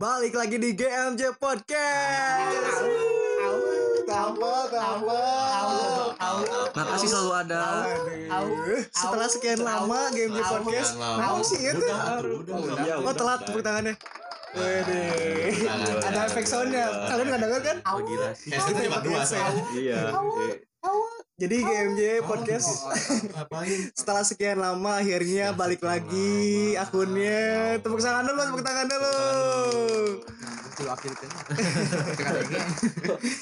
Balik lagi di GMJ Podcast. Tambah, tambah. Makasih selalu ada. Setelah sekian lama GMJ Podcast, mau sih itu? Oh telat tepuk tangannya. Wede. Ada efek soundnya. Kalian nggak denger kan? Oh, gila sih. Itu cuma dua saya. Iya. Jadi GMJ Podcast Ngapain? setelah sekian lama akhirnya Setelah balik lagi lama. akunnya. Tepuk tangan dulu, tepuk tangan dulu.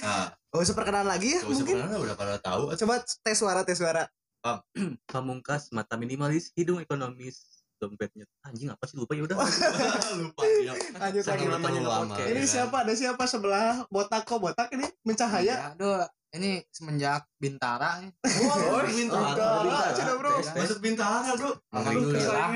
Nah, Oh, usah perkenalan lagi ya gak usah mungkin. pernah udah pada tahu. Coba tes suara, tes suara. Pamungkas mata minimalis, hidung ekonomis, dompetnya anjing apa sih lupa ya udah. Lupa dia. Lanjut lagi. Lama. lama. Ini ya kan? siapa? Ada siapa sebelah botak kok botak ini mencahaya? Aduh, ini semenjak Bintara nih. Oh, Bintara. Bintara. Sudah, bro. Tes, tes. Masuk bintara, bro. Alhamdulillah.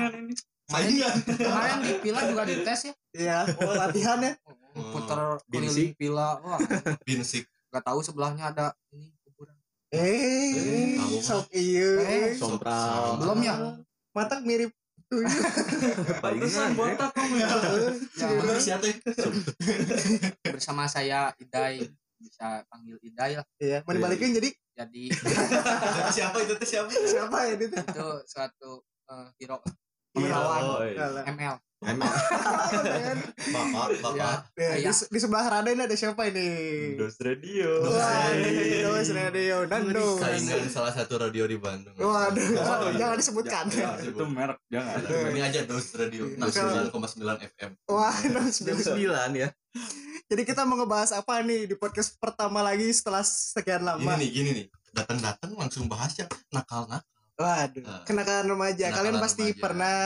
Saingan. Kemarin di Pila juga dites ya. Iya, oh latihan ya. Puter Binsi. keliling Pila. Wah, Binsik. gak tahu sebelahnya ada ini kuburan. Eh, tahu. sok iya. Eh, Sompral. Belum ya? Matak mirip tuyul. Palingan. botak kamu ya. Ya, bersama saya Idai. Bisa panggil Idai lah. Iya, mau dibalikin jadi Jadi Siapa itu tuh siapa? siapa ya itu? itu suatu eh, hero Pemelawan. Oh, iya. ML. Emang bapak, bapak. Ya, di, Ayah. di sebelah Raden ada siapa ini? Dos Radio. Wah. Dos Radio Nando. Saingan salah satu radio di Bandung. Waduh, Oh, jangan disebutkan. Jangan. Itu merek jangan. Ini aja Dos Radio 69,9 FM. Wah, Jam 9 ya. Jadi kita mau ngebahas apa nih di podcast pertama lagi setelah sekian lama? nih, gini nih. Datang-datang langsung bahas yang nakal-nakal. Waduh, Nah. kenakalan remaja. Kalian Kenakalan pasti remaja. pernah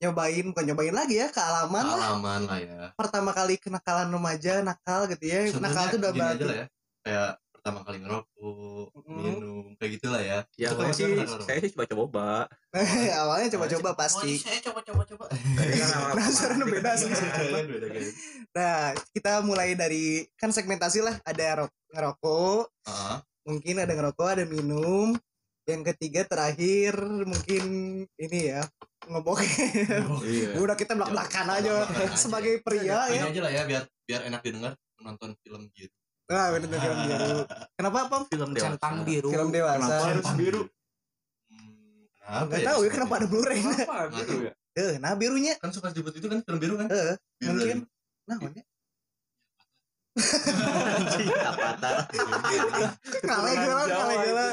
nyobain, bukan nyobain lagi ya, kealaman lah. Pengalaman lah ya. Pertama kali kenakalan remaja, nakal gitu ya. Sebenarnya nakal itu udah gini berarti. lah ya. Kayak pertama kali ngerokok, Mm. minum, kayak gitulah ya. Ya, kan sih saya sih coba-coba. Awalnya coba-coba pasti. Oh, saya coba-coba coba. Penasaran beda sih. Nah, kita mulai dari kan segmentasi lah. Ada ro- ngerokok, Ah, mungkin ada ngerokok, ada minum. Yang ketiga terakhir mungkin ini ya ngebok. Iya. Udah kita belak belakan aja Belak-belakan aja. sebagai pria ini ya. aja lah ya biar biar enak didengar nonton film gitu. Nah, bener bener film biru. Kenapa Pam? Film dewasa. Centang biru. Film dewasa. harus biru? Hmm, kenapa Nggak ya tahu ya kenapa ada Blu-ray. Apa Nggak tahu. ya? Eh, nah birunya. Kan suka disebut itu kan film biru kan? Eh, Biru mungkin. Nah, mana? Gila, kalah gila.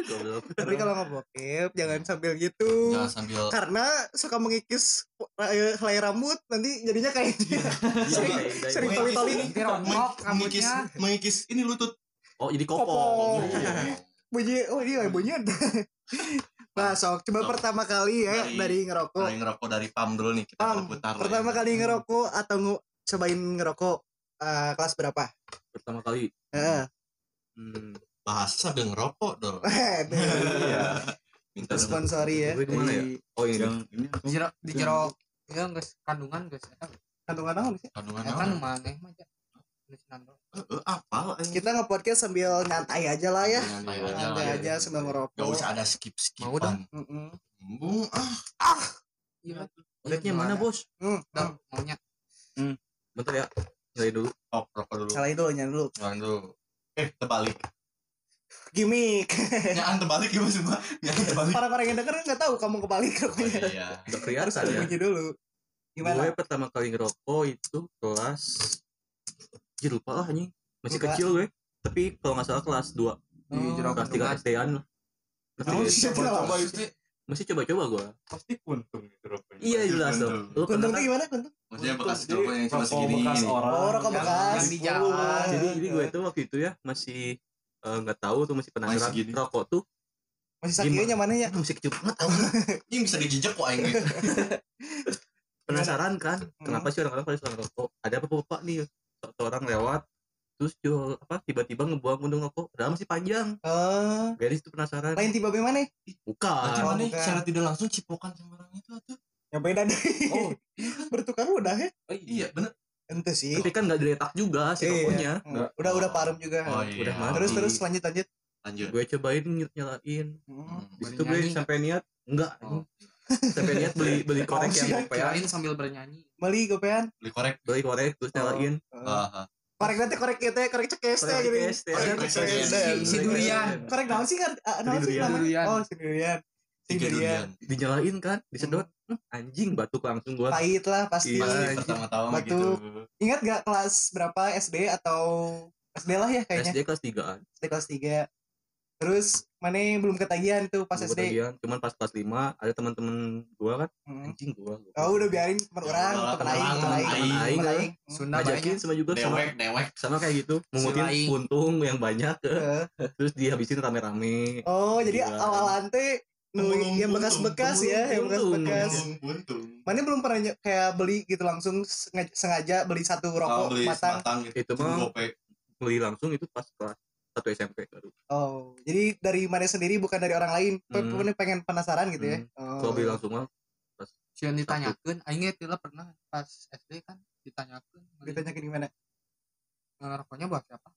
Goblok. Tapi kalau ngebokep jangan sambil gitu. Jangan sambil Karena suka mengikis eh, helai rambut nanti jadinya kayak dia. Sering- Iya, sering iya. toli-toli. Rontok mengikis rambutnya. mengikis ini lutut. Oh, jadi Kopong. Iya. Bunyi, oh iya bunyi. Nah, sok coba Sok. pertama kali ya Dari- dari ngerokok. Dari ngerokok dari pam dulu nih kita berputar. lah pertama ya. kali ngerokok atau nge- cobain ngerokok eh, kelas berapa? Pertama kali. Heeh. Hmm. bahasa sambil ngerokok dong. Iya. Minta Sponsori ya. Gue ke mana ya? Oh, ini. ini. Di jero di jero ya guys kandungan guys. Kandungan apa sih? kandungan eta apa? nu maneh mah. Eh, eh, apal anjing. Kita nge-podcast sambil nyantai aja lah ya. Santai aja lah Nyantai ya. aja sambil ngerokok. Gak usah ada skip Mau. Bung ah Iya. Lihatnya mana, Bos? Hmm, Dah, maunya. Bentar ya. Nyari dulu. oh, rokok dulu. Salah itu nyala dulu. Jangan dulu. Eh, terbalik. Gimik. Nyaan terbalik gimana semua? Nyaan terbalik. Orang-orang yang denger nggak tahu kamu kebalik Oh, iya. Udah Harus kelihatan ada ya. bunyi dulu. Gimana? Gue pertama kali ngerokok itu kelas Anjir lupa lah anjing. Masih Lupa. kecil gue. Tapi kalau nggak salah kelas 2 Di jero kelas 3 kandungan. SD-an lah. Kamu Masih, sih tidak masih coba-coba gue. pasti kuntung itu rokoknya. Iya jelas dong. Lu Kuntung tuh gimana kuntung? Maksudnya bekas Jadi, rokok yang cuma rokok segini. bekas orang. Oh, rokok bekas. yang di jalan. Jadi jadi gue tuh waktu itu ya masih eh, nggak tahu tuh masih penasaran rokok tuh masih sakitnya mana ya? masih kecil banget tau Ini bisa dijejak kok aing. penasaran kan Hmm. kenapa sih orang-orang pada suka ngerokok ada apa bapak nih seorang lewat terus jual apa tiba-tiba ngebuang gunung rokok padahal masih panjang Oh, gadis tuh penasaran lain tiba bagaimana? bukan Berarti mana bukan. secara tidak langsung cipokan sama orang itu tuh. Ya beda deh. Oh, Bertukar udah ya? iya bener. Ente sih. tapi kan nggak diletak juga si Iya. rokoknya Hmm, Udah udah parum juga. Oh iya. Udah mati. Terus terus lanjut lanjut. Lanjut. gue cobain nyet- nyalain Hmm. Hmm. di situ gue sampai niat enggak Oh. sampai niat beli beli korek Oh, yang sih. gopean sambil bernyanyi. beli gopean beli korek beli korek terus nyalain Eh, ah ah. Korek nanti korek kita korek cekes teh Korek gitu. Cekes. teh. Si- durian. korek naon sih kan Ah, naon sih namanya. Oh si durian. Si tiga durian. Dinyalain kan disedot. Hmm, anjing batuk langsung gua. Pahit lah pasti. Iya. pertama-tama Batu. gitu. Ingat gak kelas berapa? SD atau SD lah ya kayaknya. SD kelas 3an SD kelas 3 terus mana belum ketagihan tuh pas SD cuman pas kelas 5 ada teman-teman gua kan. Hmm. anjing gua oh udah biarin teman orang teman aing orang, teman aing temen aing. teman aing Sunda banyak. sama juga sama. dewek. Dewek sama kayak gitu. Mengutin puntung yang banyak. Eh, terus dihabisin rame-rame. Oh jadi Gila. awalan Pemulung yang bekas-bekas ya yang bekas-bekas. mana belum pernah kayak beli gitu langsung sengaja, beli satu rokok matang. matang gitu itu mah beli langsung itu pas kelas satu SMP baru oh jadi dari mana sendiri bukan dari orang lain Hmm. pe- pengen penasaran gitu ya oh. kalau beli langsung mah Sian ditanyakan, aing ge tila pernah pas SD kan ditanyakan. ditanya ke gimana ngerokoknya buat siapa?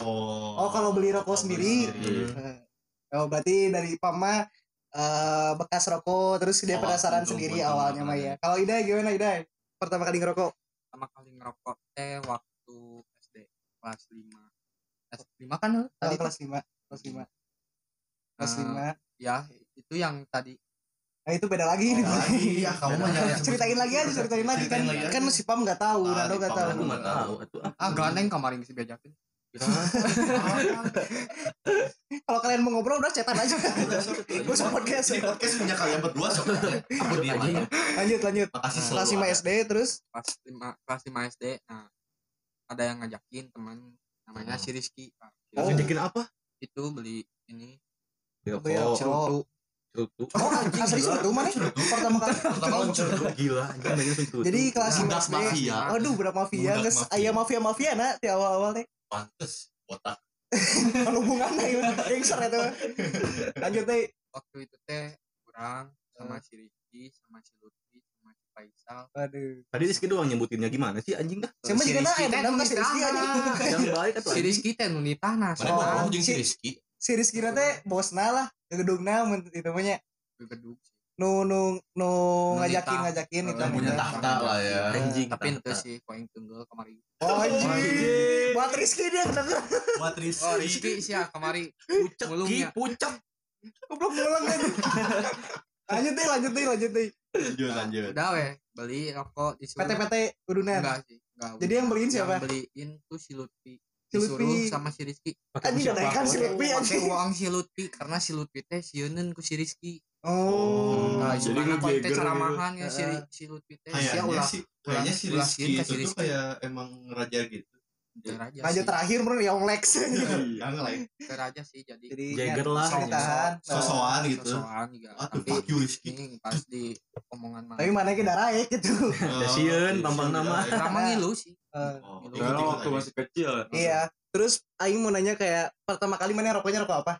oh Oh, kalau beli rokok sendiri. beli Eh, oh berarti dari Pama eh, bekas rokok terus dia Awal, penasaran untung, sendiri awalnya mah ya. Kalau Ida gimana Ida? Pertama kali ngerokok? Pertama kali ngerokok teh waktu SD kelas 5. Kelas 5 kan lu Oh, tadi kelas 5. Kelas 5. Kelas Eh, 5. ya itu yang tadi Nah, itu beda lagi nih. lagi ya kamu mah jangan ceritain lagi aja, ceritain lagi kan. Lagi. Kan si Pam nggak tahu, Ah, Nando di nggak Pam tahu. aku nggak tahu ah gandeng kemarin sih bejakin. Kalau kalian mau ngobrol udah cetan aja. Gue usah podcast. Ini podcast punya kalian berdua sok aku diam aja Lanjut lanjut. makasih Kelas selalu 5 ada. SD terus Kelas 5 kelas 5 SD. Nah, ada yang ngajakin teman namanya Hmm. si Rizky. Oh. Bikin apa itu beli ini Beli oh rokok. cerutu Oh, asli itu mana? Pertama kali. pertama kali gila anjing cerutu Jadi kelas 5 budak SD. mafia Aduh, berapa mafia? Budak Guys, mafia. ayah mafia mafia nak di awal-awal teh. pantes botak Kalau hubungannya itu gangster itu. Lanjut teh. waktu itu teh kurang sama si Rizky sama si Lutfi Faisal. Aduh. tadi Rizky doang nyebutinnya. Gimana sih anjing dah? Siapa Si juga nak Rizky teh dendam nu kasih Rizky aja. nitahna. yang baik atau si Rizky teh nu nitahna mana Oh, mau jeung si Rizky? Si Rizky teh bosna lah. Ke gedungna mun itu punya ke gedung nu nu nu ngajakin ngajakin itu yang punya tahta lah ya. Anjing tapi itu sih poin tunggal kemari. Oh anjing. Buat Rizky dia kedenger. buat Rizky. Oh Rizky sih ya kemari. Pucek ki mulungnya pucek. Goblok ngulang aja. Lanjut deh, lanjut deh, lanjut deh. lanjut lanjut. Udah weh beli rokok disuruh PT-PT udunan. enggak sih enggak. Jadi yang beliin siapa? yang beliin tuh si Lutfi. Si Lutfi. sama si Rizky. Siapa? ada ikan si Lutfi pakai uang si Lutfi karena si Lutfi teh sieuneun ku si Rizky. Oh. nah jadi lu jeger caramahan ya si si Lutfi teh? Kayaknya sih kayaknya si Rizky itu si tuh kayak emang raja gitu raja Raja sih. terakhir bro yang Lex. yang lain raja sih jadi Jadi Jagger ya, lah. sok tahan. sosokan gitu. Sosokan juga. Aduh tapi fuck you Rizky. ini pas di omongan mah Tapi mana ke darah ya gitu. Ya, sieun, pampang nama. Rama ngilu sih. Eh, Oh, waktu masih kecil. Iya. Terus Aing mau nanya kayak pertama kali mana rokoknya rokok apa?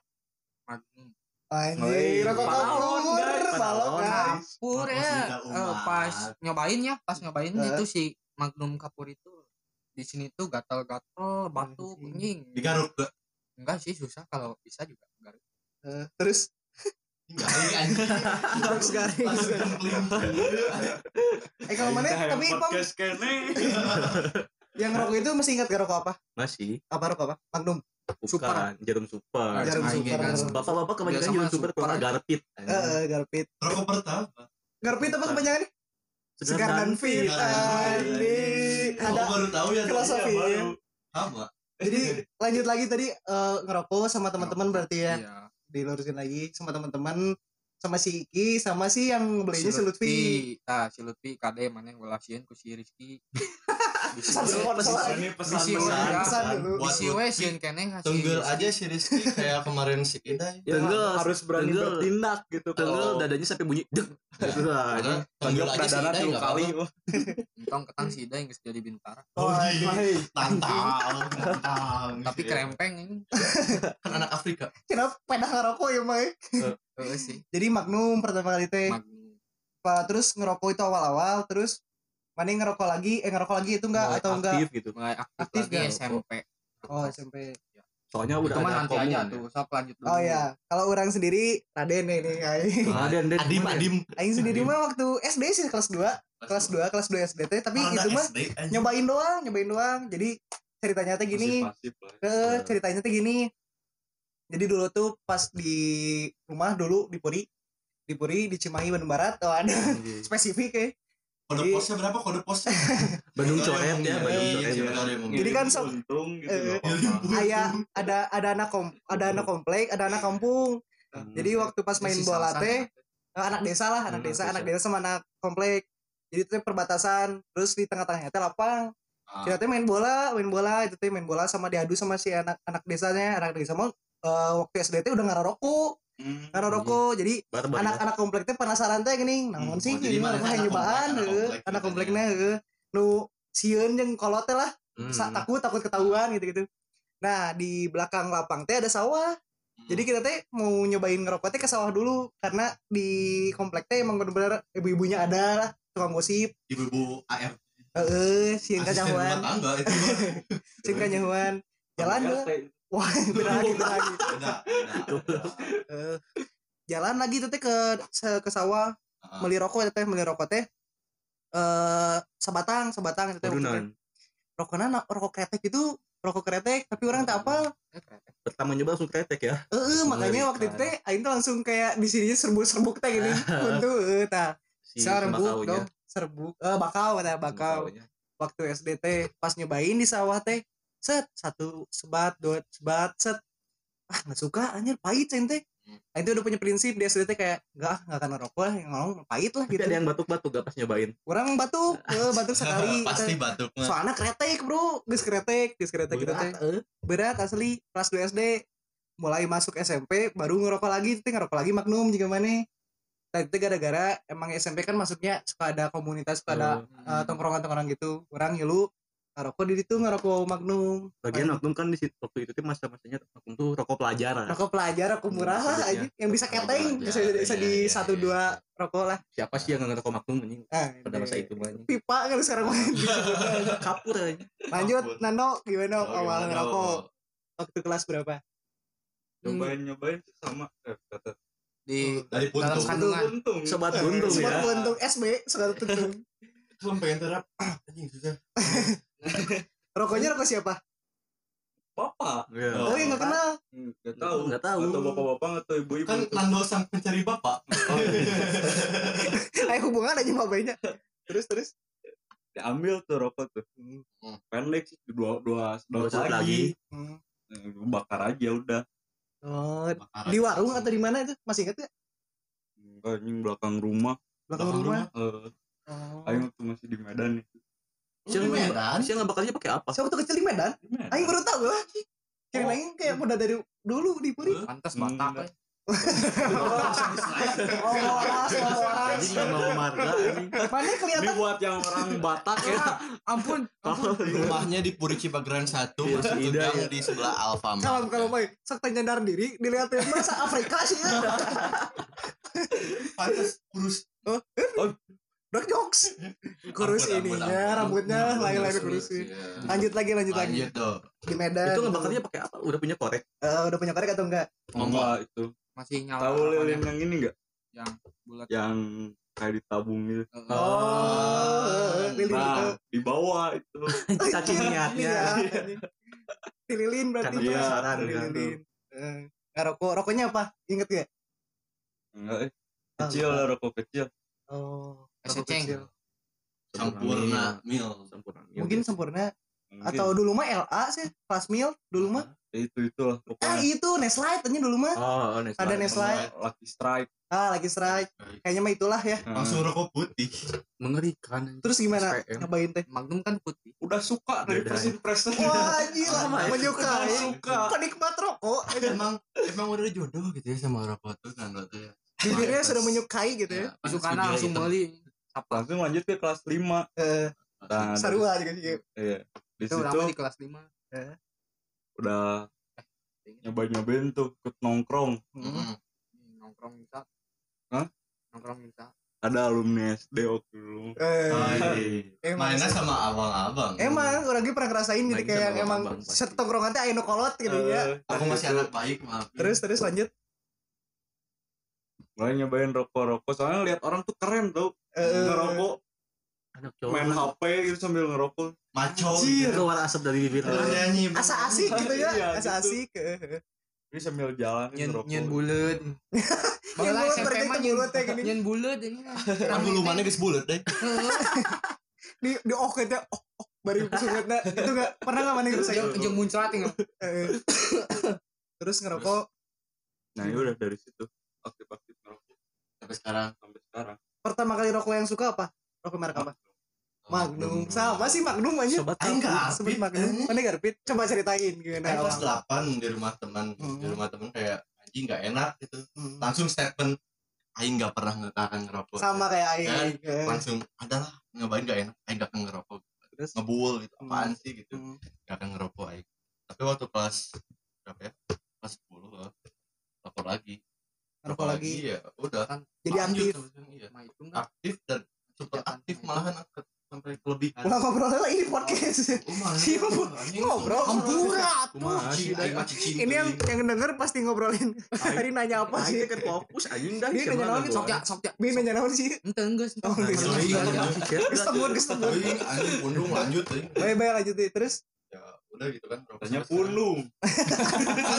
Magnum. Anjir, rokok kapur, balon kapur ya. Eh, pas nyobain ya pas nyobain Eh. itu si Magnum kapur itu di sini tuh gatal-gatal batuk Anjing. anjing digaruk gak enggak sih susah kalau bisa juga garuk Eh, Terus enggak anjing garing. langsung kempling Eh kalau mana tapi kene yang rokok itu masih ingat gak rokok apa? masih Apa rokok apa? Magnum. bukan jarum super Jarum Aing super. kan bapak-bapak kebanyakan jarum super super kalau aja. garpit Eh, eh, Garpit. rokok pertama Garpit apa kepanjangannya? Segar dan fit. Segar Ah, ada baru tahu ya filosofi. ya, baru. sama Jadi lanjut lagi tadi eh, ngerokok sama teman-teman berarti ya. iya Dilurusin lagi sama teman-teman sama si Iki sama si yang belinya si Lutfi. nah si Lutfi kade mana yang ulasieun ku si Rizky Pesan dulu, pesan. ini pesan pesan dulu. Buat Bisi we sieun keneh ka si Tunggul aja si Rizky kayak kemarin si Ida Ya, enggak, harus berani bertindak gitu Tenggel Oh. dadanya sampai bunyi deg gitu lah tunggul aja si dadaran dua kali. Entong ketang si Ida yang jadi bintara Oh, iya. iya. tantang tantang tapi Gitu ya. krempeng ini kan anak Afrika Kenapa pedah ngerokok ya, Mai? Heeh sih Jadi Magnum pertama kali teh. Terus ngerokok itu awal-awal terus mana ngerokok lagi eh ngerokok lagi itu enggak Mulai atau enggak aktif gitu mulai aktif, Aktif lagi gak? SMP oh SMP soalnya udah Itu mah ada nanti aja komun, tuh. Sok lanjut dulu. Oh ya, kalau orang sendiri Raden nih nih. Aing. ya. Dan, dan, Adim Adim. Aing sendiri mah waktu SD sih kelas 2, kelas 2, kelas 2 SD teh, tapi itu mah nyobain doang, nyobain doang. Jadi ceritanya teh gini, lah. eh ceritanya teh gini. Jadi dulu tuh pas di rumah dulu di Puri, di Puri di Cimahi Bandung Barat, oh ada spesifik ya. Kode Jadi- posnya berapa kode posnya? Bandung coret ya Bandung Iya, coret iya, ya. emang. Jadi kan untung gitu eh. Ayah ada ada anak kom, ada anak komplek, ada anak kampung. Hmm. Jadi waktu pas main bola teh eh, anak desa lah, anak Hmm, desa, anak desa sama anak komplek. Jadi itu perbatasan, terus di tengah-tengahnya teh lapang. Ah. Kita teh main bola, main bola, itu teh main bola sama diadu sama si anak anak desanya, anak desa mau eh, waktu SD teh udah ngarokok, Hmm. ngarokok. Jadi Barbar ya. anak-anak komplek teh penasaran teh gini, namun Hmm, sih oh, jadi ini mah anak nyobaan komplek, anak gitu kompleknya heueuh. Nu sieun jeung kolot teh lah, Hmm. takut takut ketahuan gitu-gitu. Nah, di belakang lapang teh ada sawah. Hmm. Jadi kita teh mau nyobain ngerokok teh ke sawah dulu karena di komplek teh emang bener-bener ibu-ibunya ada lah tukang gosip. ibu-ibu AR Heeh, sieun rumah kanyahuan, sieun kanyahuan. Jalan. RT. Wah, beda lagi, beda lagi. Beda, beda. Eh, jalan lagi tuh teh ke ke sawah Ah. beli rokok teh beli rokok teh eh sebatang sebatang itu teh na- rokok kretek itu rokok kretek tapi orang tak apa. Pertama nyoba langsung kretek ya. eh makanya Mengerikan. waktu itu teh aing tuh langsung kayak di sini serbuk-serbuk teh gini untuk eh tah Si serbuk dong serbuk eh bakau tah bakau waktu SD teh pas nyobain di sawah teh set satu sebat dua sebat set. Ah nggak suka anjir pahit cen teh Hmm. Aing tuh udah punya prinsip di SD teh kayak enggak ah, nggak akan ngerokok lah yang ngomong pahit lah Tapi gitu. ada yang batuk-batuk gak pas nyobain? orang batuk eh, batuk sekali. Pasti batuk mah. soalnya kretek bro. Geus kretek geus kretek gitu teh Berat, asli. Kelas 2 SD mulai masuk SMP baru ngerokok lagi. Itu ngerokok lagi Magnum juga mana. Tadi itu gara-gara emang SMP kan masuknya suka ada komunitas suka ada eh, tongkrongan-tongkrongan gitu. Orang ngilu ngerokok di situ ngerokok Magnum Lagian Magnum kan di situ waktu itu tuh masa-masanya Magnum tuh rokok pelajaran. rokok pelajar rokok murah lah aja yang bisa keteng bisa bisa iya, di iya, satu iya, dua iya. rokok lah Siapa sih yang nggak ngerokok Magnum anjing? ah, Pada masa itu mah anjing. pipa kan sekarang Kapur aja. lanjut. Nano gimana Oh, awal gimana, ngerokok waktu kelas berapa nyobain nyobain sama eh, kata Di Dari dalam puntung. kandungan. untung Sobat buntung Sobat ya. buntung SB suka tuntung Gua pengen terap. Anjing susah. rokoknya rokok siapa bapak Iya. oh yang nggak kenal Hmm, nggak tahu Nggak tahu. atau bapak-bapak atau ibu-ibu Kan. Nando sang pencari bapak. Kayak hubungan aja bayinya. Terus terus. diambil tuh rokok tuh Hmm. pendek sih dua dua Dua lagi, lagi. Hmm. Bakar aja udah Oh, di warung atau di mana itu? Masih ingat ya? Enggak, anjing belakang rumah Belakang Belakang rumah. eh Oh. aing waktu masih di Medan itu Siang Di nggak Medan. siang nggak bakarnya pakai apa? Saya waktu kecil di Medan. Medan Aing baru tahu lah. Kira Oh. aing kayak udah dari dulu di Puri. pantas Hmm, Batak. enggak. eh. Oh, oh. Mana ini kelihatan buat yang orang Batak ya Ampun, ampun. Rumahnya di Puri Cibageran 1, Iya, masuk si Ida, gang ya. di sebelah Alfamart. kalau kalau mau tanya nyadar diri dilihatin masa Afrika sih ya. Pantas kurus. Dok jokes. Kurus Ampun, ampun, ininya, ampun. rambutnya lain-lain kurus, kurus. sih. iya. Lanjut lagi, lanjut lagi. Lanjut dong. Di Medan. Itu nggak bakarnya pakai apa? Udah punya korek. Eh, udah punya korek atau enggak? enggak itu Masih nyala. tahu lilin yang ini enggak yang bulat. yang kayak ditabung gitu Eh, Oh, lilin itu. nah di bawah itu Saking niatnya. Iya. Lilin berarti. Penasaran kan. Lilin. Eh, nggak rokok. Rokoknya apa? Ingat gak? enggak eh kecil lah rokok kecil Oh, Es rokok ceng. kecil. Sampurna Mil. Sempurna. Mungkin sempurna Mungkin. atau dulu mah LA sih, kelas mil dulu mah. Ya, itu itulah Ah, pokoknya itu Neslight tanya dulu mah. Oh, oh Nestle. Ada Neslight. Lucky Strike Ah, lagi strike. Kayaknya mah itulah ya. Langsung rokok putih. Mengerikan. Terus gimana? Ngapain teh? Magnum kan putih. udah suka dari first ya. impression Wah, gila, ya? menyukai. suka Penikmat rokok. emang emang udah jodoh gitu ya sama rokok tuh kan tuh ya. Bibirnya sudah menyukai gitu ya. Itu karena bibirnya langsung hitam. Beli. langsung lanjut ke kelas 5 Eh, nah, sarua juga sih. iya di Itu situ lama di kelas 5. udah nyobain nyobain tuh ikut nongkrong Hmm. Mm-mm. Nongkrong bisa. Hah? Nongkrong bisa. ada alumni SD waktu dulu Eh, emang Mainnya sama abang-abang. Emang orang gue pernah ngerasain jadi Main kayak emang abang pasti. satu tongkrongan teh aya nu kolot gitu ya. Eh, Aku masih anak baik, maaf. Terus terus lanjut. Mulai nyobain rokok-rokok soalnya lihat orang tuh keren tau Eh, ngerokok anak cowok main HP gitu sambil ngerokok maco. Anjir, keluar asap dari bibir Terus nyanyi. asa asik gitu ya, Iya, asa gitu. asik. jadi sambil jalan nyen ngerokok nyen bulet Baheula bulet berarti nyen bulet teh gini. nyen bulet ini. Kan bulu mana geus bulet deh. Di di oh teh oh oh bari sungatna itu enggak pernah enggak mana? Jeung jeung muncrat tinggal. Terus ngerokok nah ya udah dari situ aktif-aktif ngerokok Sampai sekarang. sampai sekarang pertama kali rokok yang suka apa? Rokok merek apa? Magnum. Sama sih Magnum aja. sobat Aing Sebut Magnum. Mana garpit? Coba ceritain gimana Aing kelas awal. 8 di rumah teman. Hmm. Di rumah teman kayak anjing nggak enak gitu. Hmm. Langsung statement Aing nggak pernah nggak akan ngerokok. Sama kayak aing. Kan? Eh. Langsung adalah nyobain nggak enak. Aing nggak akan ngerokok. Terus Ngebul gitu. Hmm. Apaan sih gitu. Hmm. Nggak akan ngerokok Aing. Tapi waktu kelas berapa ya? Kelas 10 lah. Lapor lagi. Rokok lagi. Iya, udah. Jadi Lanjut aktif. Iya. Enggak. Aktif dan super aktif malahan sampai kelebihan. Ulah ngobrol lah ini podcast. Oh? Iya, Bu. Anjing. Ngobrol. Sih, cicing Ini yang yang denger pasti ngobrolin. Tadi nanya apa sih? Kan fokus anjing dah. Dia nanya naon, Sok ya, sok ya. Bin nanya naon sih? Ente geus. Oh, geus. Geus tembun, geus tembun. Teuing, anjing pundung lanjut. Baik baik lanjut terus Ya udah gitu kan. tanya Kan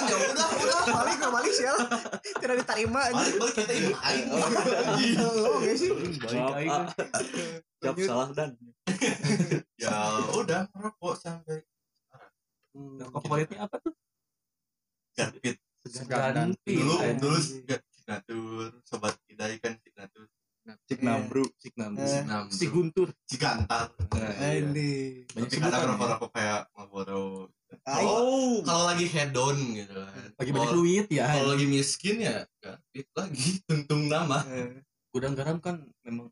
ya udah, udah. balik ke balik sih tidak diterima. Balik balik kita ini aing. Oh oke sih. maaf ah. siap Lanjut. salah dan Ya udah merokok sampai Rokok favoritnya apa tuh? garpit. Segan. Dulu dulu signatur, sobat kidai kan signatur. Cik nabru Sik Nam. Eh. Signam. Si Guntur. Cigantar. Ini. Banyak Tapi kadang ya. rokok-rokok kayak Marlboro. Oh Kalau lagi head on gitu kan. Lagi banyak Kalau- duit ya. Kalau lagi miskin ya garpit lagi tuntung nama. eh, Gudang garam kan memang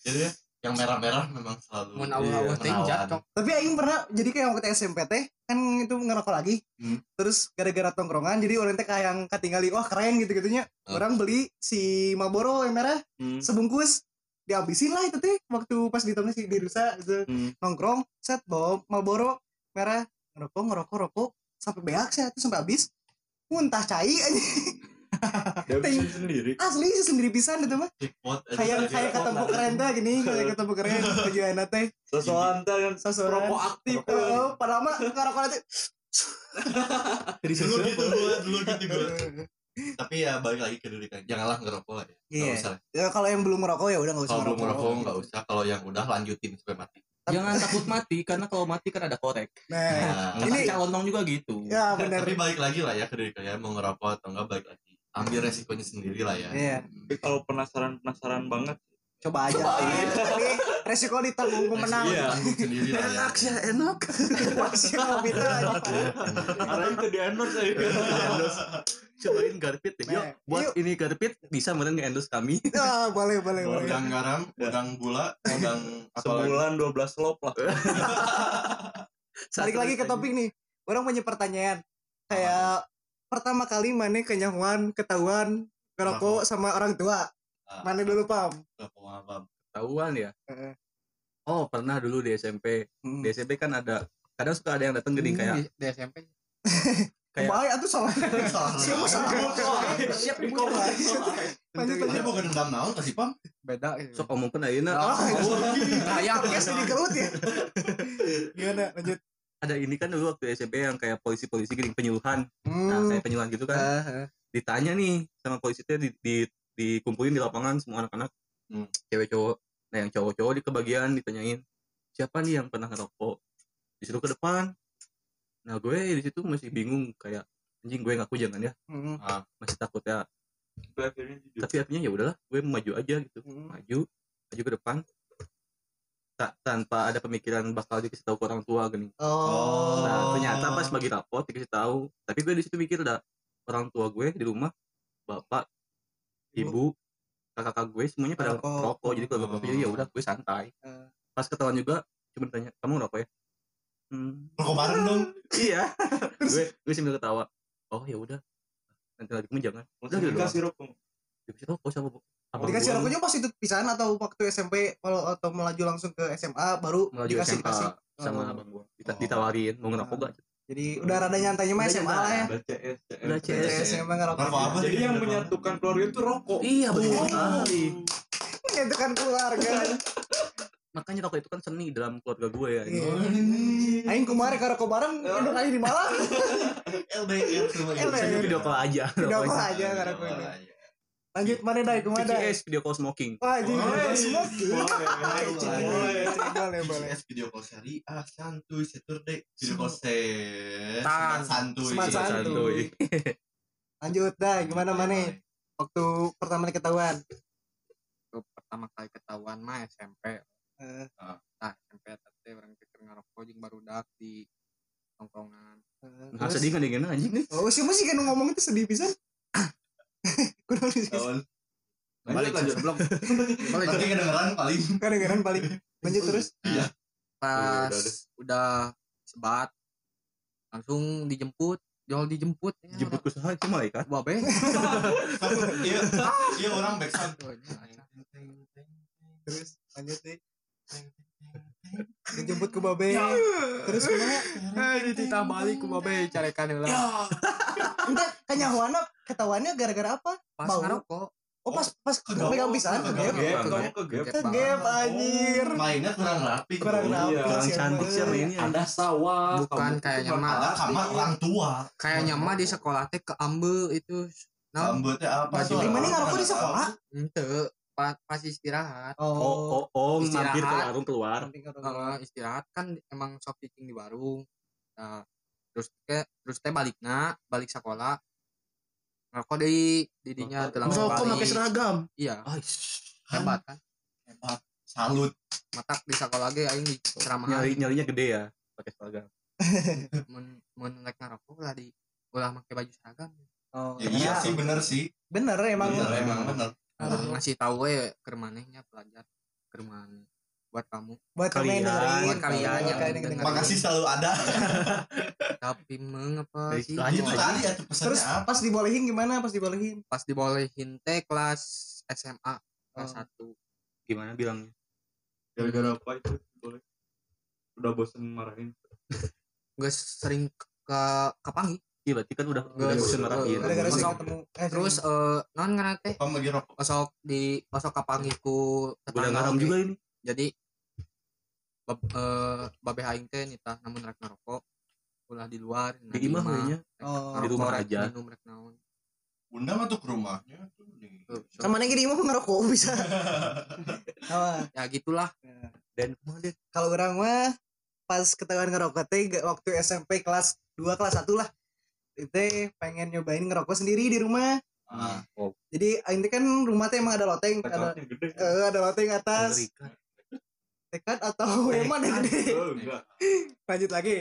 Jadi ya, yang merah-merah memang selalu Mun teh jatuh. tapi aing pernah jadi kayak waktu SMP teh kan itu ngerokok lagi. Hmm. Terus gara-gara tongkrongan jadi orang teh kayak yang ketinggali wah keren gitu-gitunya. Oh. Orang beli si Marlboro yang merah Hmm. sebungkus dihabisin lah itu teh waktu pas di si di rusa gitu Hmm. nongkrong set bawa Marlboro merah ngerokok ngerokok rokok sampai beak saya tuh sampai habis muntah cai aja dia bisa sendiri. asli sih sendiri pisan itu mah aja kayak aja. kayak ketemu keren teh gini kayak ketemu keren. Tujuan teh. Sesuatu kan Sesuatu. rokok aktif oh padahal mah ngerokok nanti jadi dulu sesuatu. gitu gua dulu gitu gua. Tapi ya balik lagi ke diri kan. Janganlah ngerokok lah ya. Iya. nggak usah ya kalau yang belum ngerokok ya udah nggak usah kalau belum ngerokok. ngerokok nggak usah. Kalau yang udah lanjutin sampai mati. Jangan takut mati karena kalau mati kan ada korek. nah nah, Ini- Ini calon juga gitu. ya benar. Tapi balik lagi lah ya ke diri kalian mau ngerokok atau enggak balik lagi ambil resikonya sendiri lah ya. Iya. tapi kalau penasaran penasaran banget coba aja. Cobain. Ini resiko ditanggung pemenang. Resiko ditanggung sendiri lah ya. Enak sih, enak. masih mau minta aja karena itu di endorse ya Cobain garpit deh. Yuk, buat yuk. ini garpit bisa meren nge-endorse kami. Ah, boleh boleh boleh. Udang garam udang gula udang sebulan 12 lop lah. Balik lagi ke topik nih. Orang punya pertanyaan. Kayak pertama kali mana kenyahuan ketahuan ngerokok sama orang tua Ah, mana dulu pam nggak mau apa Tahuan ya. Heeh. Oh, pernah dulu di SMP. Hmm. Di SMP kan ada kadang suka ada yang datang gini kayak di, di SMP. kayak Baik atuh salah. Salah. Siapa salah? siap di Lanjut Ini lanjut. bukan dendam naon kasih pam Beda gitu. sok omongkeun ayeuna. Ah, Kayak Guys jadi gelut ya. Gimana lanjut? Ada ini kan dulu waktu SMP yang kayak polisi-polisi gini penyuluhan. Nah, Hmm. kayak penyuluhan gitu kan. Ah, ah. Ditanya nih sama polisi teh di, di dikumpulin di lapangan semua anak-anak. Hmm. Cewek cowok. Nah, yang cowok-cowok di kebagian ditanyain, "Siapa nih yang pernah ngerokok?" Disuruh ke depan. Nah, gue di situ masih bingung kayak anjing gue ngaku jangan ya. Hmm. Masih takut ya. akhirnya jujur Tapi artinya ya udahlah, gue maju aja gitu. Hmm. maju maju ke depan tak tanpa ada pemikiran bakal dikasih tahu ke orang tua gini. Oh. nah ternyata pas bagi rapot dikasih tahu. Tapi gue di situ mikir udah orang tua gue di rumah bapak ibu. kakak-kakak gue semuanya pada Rokok. rokok jadi kalau bapak jadi ya udah gue santai. Eh. pas ketahuan juga cuma tanya kamu ngerokok ya? Hmm, rokok bareng dong. Iya. Gue gue sambil ketawa oh ya udah nanti lagi kamu jangan. Udah dikasih rokok? Dikasih rokok sama Abang dikasih gua rokoknya pas itu pisahan atau waktu SMP kalau atau melaju langsung ke SMA baru melaju dikasih SMA dikasih sama Oh. abang gua Dita- Oh. ditawarin mau ngerokok gak jadi udah rada nyantainya mah SMA lah ya Udah CS, Udah CS. Emang ngerokok Rokok apa Jadi yang menyatukan keluarga itu rokok. iya betul Oh. sekali menyatukan keluarga makanya rokok itu kan seni dalam keluarga gue ya Iya. Aing kemarin ke rokok bareng udah aing di Malang LDR semua. LDR. Saya video call aja Video call aja karena gue Iya. Lanjut mana dai? Ke mana dai? VCS video call smoking. Wah jadi Boleh. semua Boleh. boleh boleh. boleh VCS video call seri ah santuy Saturday video call set. Santuy. Smart santuy. lanjut dai gimana mana waktu pertama ketahuan? Tuh, pertama kali ketahuan mah SMP Eh, nah SMP tete orang pikir ngerokok jeung barudak di tongkrongan. Eh, nggak terus- sedih kan dengan anjing. Nih oh sih masih kan ngomong itu sedih pisan kurang sih tahun Lanjut, lanjut. sebelum balik nanti kedengeran paling. Kadang-kadang paling lanjut terus. pas Udah, sebat langsung dijemput jual dijemput. Ya, jemput ke sana itu malaikat. Babe iya iya orang backsound. Terus lanjut deh dijemput ke babe. Terus gimana eh dititah balik ku babe carekan heula entar kanyahuana ketahuannya gara-gara apa pas Bau. ngerokok oh pas pas Kegap. pegang pisan kegap Gap, ke gap. Kegap. kegap anjir mainnya kurang rapi kurang rapi Iya. kurang cantik sih mainnya Ada sawah. Bukan kayaknya mah. ada kamar orang tua kayaknya mah di sekolah teh ke ambe itu nah rambutnya apa? Di mana ngerokok di sekolah? ente pas, pas istirahat oh oh oh Istirahat. mampir ke warung keluar Eh, istirahat kan emang sok cicing di warung nah, terus ke terus teh balikna balik sekolah. Ngerokok di didinya telah merokok pakai balik? seragam? Iya. Ais. hebat kan? Hebat. salut. Matak di sekolah ge aing di ceramahan nyari nyarinya gede ya pakai seragam. Mun mun rek ngerokok ulah di ulah make baju seragam. Oh ya, iya sih bener sih. Bener emang. Bener emang bener. Harus ngasih tahu we ke manehnya pelajar. Ke maneh buat kamu. Buat kalian Buat kalian yang dengerin. makasih selalu ada. Tapi mengapa sih? itu lagi. tadi ya tuh terus apa? pas dibolehin gimana? Pas dibolehin? Pas dibolehin teh kelas SMA kelas Oh. 1 gimana bilangnya? Gara-gara apa itu? Boleh. Udah bosen marahin. gak sering ke ke Pangi iya berarti kan udah udah Guys, bosan marahin. Gara-gara Masuk. ketemu eh terus eh non ngana teh? Lagi rokok. Di osok ke Pangi ku udah ngaram juga ini. Jadi bab, eh, babe aing teh nita namun rek ngerokok ulah di luar nah, di imah kayaknya. Oh, di rumah aja. minum rek naon. Bunda mah tuh ke rumahnya tuh kan mana gini mau ngerokok bisa. Ya gitulah. Dan ke mana kalau orang mah pas ketahuan ngerokok teh waktu SMP kelas 2 kelas 1 lah. Itu pengen nyobain ngerokok sendiri di rumah. Ah, jadi aing teh kan rumah teh emang ada loteng ada Tekadnya gede. eh, ada loteng atas. Tekad atau emang ada gede Oh, enggak. lanjut lagi.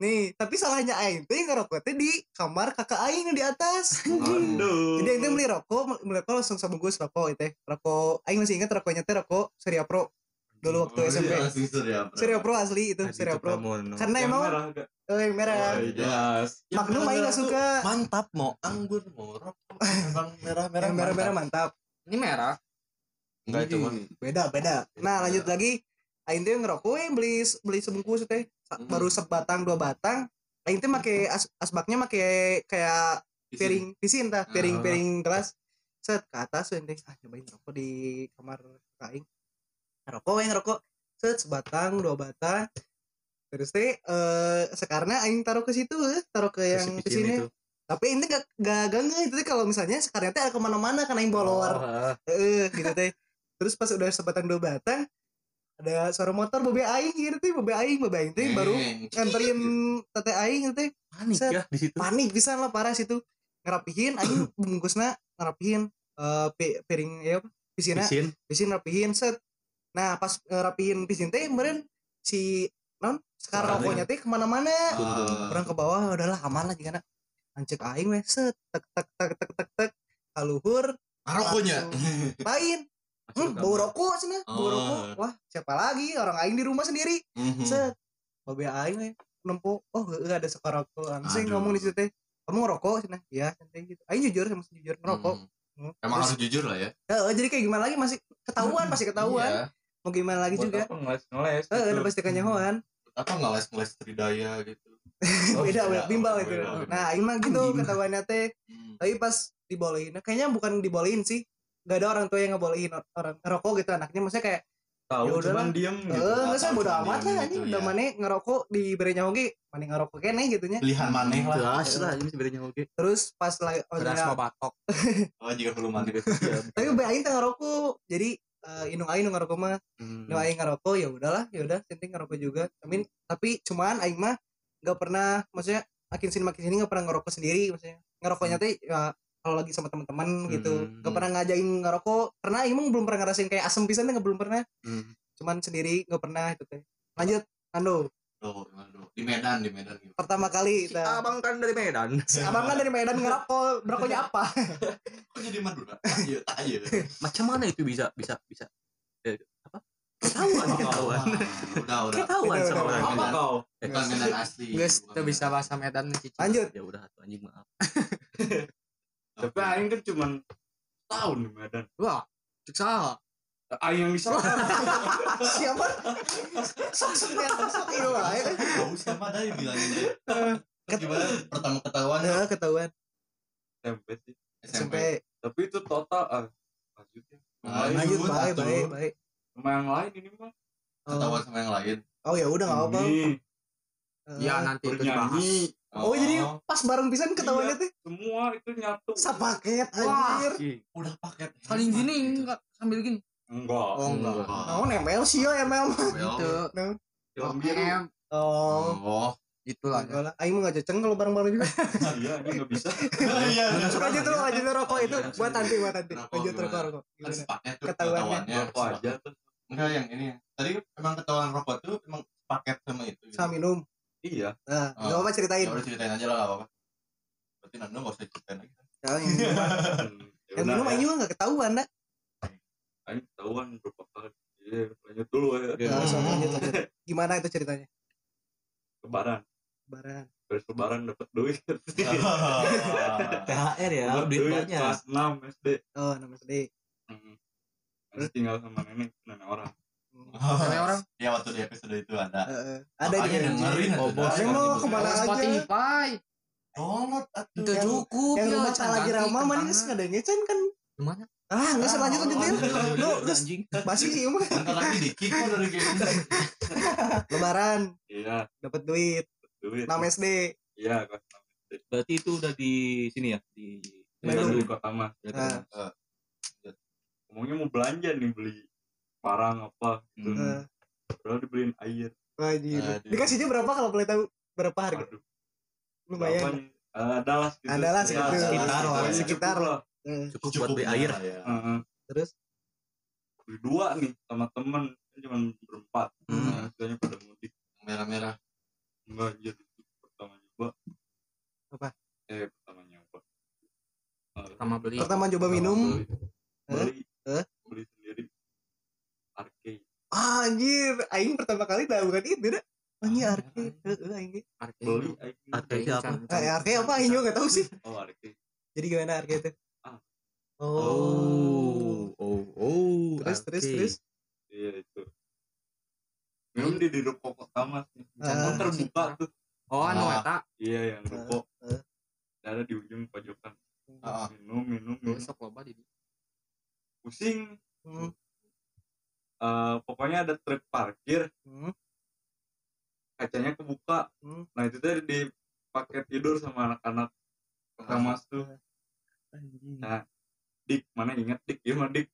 Nih tapi salahnya aing teh ngerokok teh di kamar kakak aing yang di atas. Aduh. jadi aing teh beli rokok beli rokok langsung sabungkus rokok itu. Rokok aing masih ingat rokoknya teh rokok Surya Pro. Dulu waktu Oh, SMP iya, Surya Pro. Surya Pro asli itu Adi Surya Pro. Pramono. karena Yang emang merah oh, yang merah. Oh, jelas. Yang Magnum aing merah gak tuh suka. mantap mau anggur mau rokok emang merah-merah yang merah-merah mantap. mantap. Ini merah. Enggak itu mah. beda beda. Nah lanjut lagi aing teh ngerokok eh, beli beli sebungkus teh. Hmm. baru sebatang dua batang. Aing teh make as, asbaknya make kayak piring pisin tah piring Ah. piring gelas. Set ke atas aing teh ah nyobain rokok di kamar aing. Ngerokok aing ngerokok set sebatang dua batang. Terus teh eh sekarang aing taruh ke situ eh, taruh ke yang ke sini. tapi ini gak gak ganggu itu teh. Kalau misalnya sekarang teh ada ke mana-mana karena aing bawa luar. Oh, eh gitu teh. Terus pas udah sebatang dua batang ada suara motor bobe aing gitu teh bobe aing bobe aing teh baru nganterin tete aing gitu teh. Panik Set. ya di situ. panik bisa lah parah situ. Ngerapihin aing bungkusna ngerapihin eh pi- piring ya pisina Pisin. pisin rapihin set. Nah pas ngerapihin pisin teh kemarin si non sekarang rokoknya teh ke mana-mana. Orang ke bawah udahlah aman lah jika ancek aing weh set tek tek tek tek tek tek kaluhur rokoknya? Lain Hmm, bau rokok sana, bau Oh. rokok. Wah, siapa lagi? Orang aing di rumah sendiri. Mhm. Set. Babe aing we nempo. Oh, heeh ada sekarang rokok. Langsung Aduh. ngomong di situ teh. Kamu ngerokok sana? Iya, santai gitu. Aing jujur sama jujur ngerokok. Mhm. Hmm. Emang Terus- harus jujur lah ya. Jadi kayak gimana lagi masih ketahuan pasti ketahuan Iya. mau gimana lagi Buat juga apa ngeles ngeles eh gitu. udah pasti kenyahoan Apa nggak les ngeles tridaya gitu? Oh, beda beda. beda bimbal Oh, itu beda, beda. nah emang gitu ketahuannya teh Hmm. tapi pas dibolehin nah, kayaknya bukan dibolehin sih gak ada orang tua yang ngebolehin or- orang ngerokok gitu anaknya. Maksudnya kayak tahu Ya cuman diem eh gitu. Nggak usah tahu bodo amat lah gitu, ini udah ya. mana ngerokok diberi nyahoge mana ngerokok kene gitunya. Pilihan maneh lah. jelas lah ini sebenarnya oke terus pas lagi oh, ya, mau batok. Oh jika maneh. Iya. tapi be aing teh ngerokok. Jadi eh, indung aing ngerokok mah. Hmm. aing ngerokok ya udahlah ya udah penting ngerokok juga. Amin. Tapi cuman aing mah nggak pernah maksudnya makin sini makin sini nggak pernah ngerokok sendiri maksudnya. Ngerokoknya teh ya kalau lagi sama teman-teman gitu. Hmm. nggak pernah ngajakin ngerokok karena aing mah belum pernah ngerasain kayak asem pisan nggak belum pernah. Hmm. cuman sendiri nggak pernah itu teh. Lanjut Ando Tuh, aduh. Di Medan, di Medan gitu. pertama kali Si kita abang kan dari Medan. Si abang kan dari Medan ngerokok. Ngerokoknya apa? Kok jadi Madura? Iya, tak iya. macam mana itu bisa bisa bisa? Eh, apa? Ketahuan ketahuan. Udah, udah. ketahuan Udah, sama udah, orang apa Medan. Kau? Bukan Medan asli. guys tuh bisa bahasa Medan cici. Lanjut. Ya udah anjing maaf tapi aing kan cuman tahun di Medan. Wah cek salah aing yang bisa. Siapa? Sok sok ya sok iya lah ya kan? Mah dari bilangin aja. Terus gimana? Pertama ketahuan Nah, ketahuan. SMP sih. SMP. Tapi itu total ah lanjutnya Nah, Yang lanjut Lanjut, baik baik baik. Sama yang lain ini mah Ketahuan sama yang lain. oh ya udah nggak apa Ini, ya nanti itu dibahas bernyanyi oh jadi pas bareng pisan ketahuannya Iya. teh semua itu nyatu sapaket Wah. anjir udah paket. saling gini Gitu. enggak sambil gini enggak oh enggak oh nempel sih ya ML mah Well, itu Film oh, biru oh Oh. itulah ya. enggak lah aing mah nggak ceceng kalau bareng-bareng juga iya ini nggak bisa Iya. lanjut tuh lanjut tuh rokok itu Lanjut. buat nanti buat nanti Rokok lanjut rokok rokok sepaket tuh Ketahuannya. ketahuannya. apa aja tuh Enggak yang ini. Tadi emang ketahuan rokok tuh emang paket sama itu. gitu. sama minum iya. Nah Oh. nggak apa ceritain. Ya udah ceritain aja lah gak apa-apa. Berarti Nando gak usah ceritain lagi. Ya, yang Hmm, ya yang udah minum ya. aing juga nggak ketahuan dah Aing ketahuan berapa kali iya lanjut dulu ya. Nah, so, lanjut lanjut. Gimana itu ceritanya? Lebaran. Lebaran. Beres lebaran dapat duit. THR ya duit banyak. kelas 6 SD oh nama sedih Hmm. Masih tinggal sama nenek nenek orang Nenek orang? Ya waktu di episode itu ada. Heeh. ada Makanya di dengerin Oh, bos. Yang mau ke mana Oh, aja? Spotify. Download atuh. itu cukup yang ya, rumah tak can lagi ramah mana nggak ada ngecen kan? Gimana? Ah nggak usah lanjut lanjut ya lu terus masih sih mah lagi di kick kok dari lebaran. Iya. Dapat duit. Duit. 6 SD iya kelas 6 berarti itu udah di sini ya? Di Bandung. kota mas. Ah. ngomongnya mau belanja nih beli barang apa gitu. Eh, padahal dibeliin air. Wajib Aduh. dikasihnya berapa kalau boleh tahu? Berapa harga? Waduh, lumayan. Nih? Eh, ada lah segitu. Ada lah segitu. Sekitar lah, pokoknya sekitar. cukup lah. Eh, cukup buat beli air. ya. Heeh. terus? Beli dua nih sama temen. Kan cuma berempat. Hmm. nah, pada mudik. Merah-merah. enggak jadi pertama nyoba Apa? eh pertama nyoba Eh, sama beli. Pertama coba pertama minum. beli. Eh? beli. Arcade ah, anjir aing pertama kali tahu kan itu dah anjir arcade heeh aing ge. Arcade itu apa? Eh, arcade apa? Aing juga nggak tahu sih. Oh arcade jadi gimana arcade itu? Ah. oh. Oh oh terus terus arcade. terus iya itu. Minum di di ruko pertama sih. Ah. Kan terbuka tuh. Oh anu Ah. eta? Iya yang ruko. Ada di ujung pojokan. Ah, minum minum minum. Besok loba di pusing Eh, pokoknya ada truk parkir. Hmm, kacanya kebuka. Hmm. nah itu tadi dipakai tidur sama anak-anak pertama tuh. Anjing. nah dik mana inget dik? Gimana dik?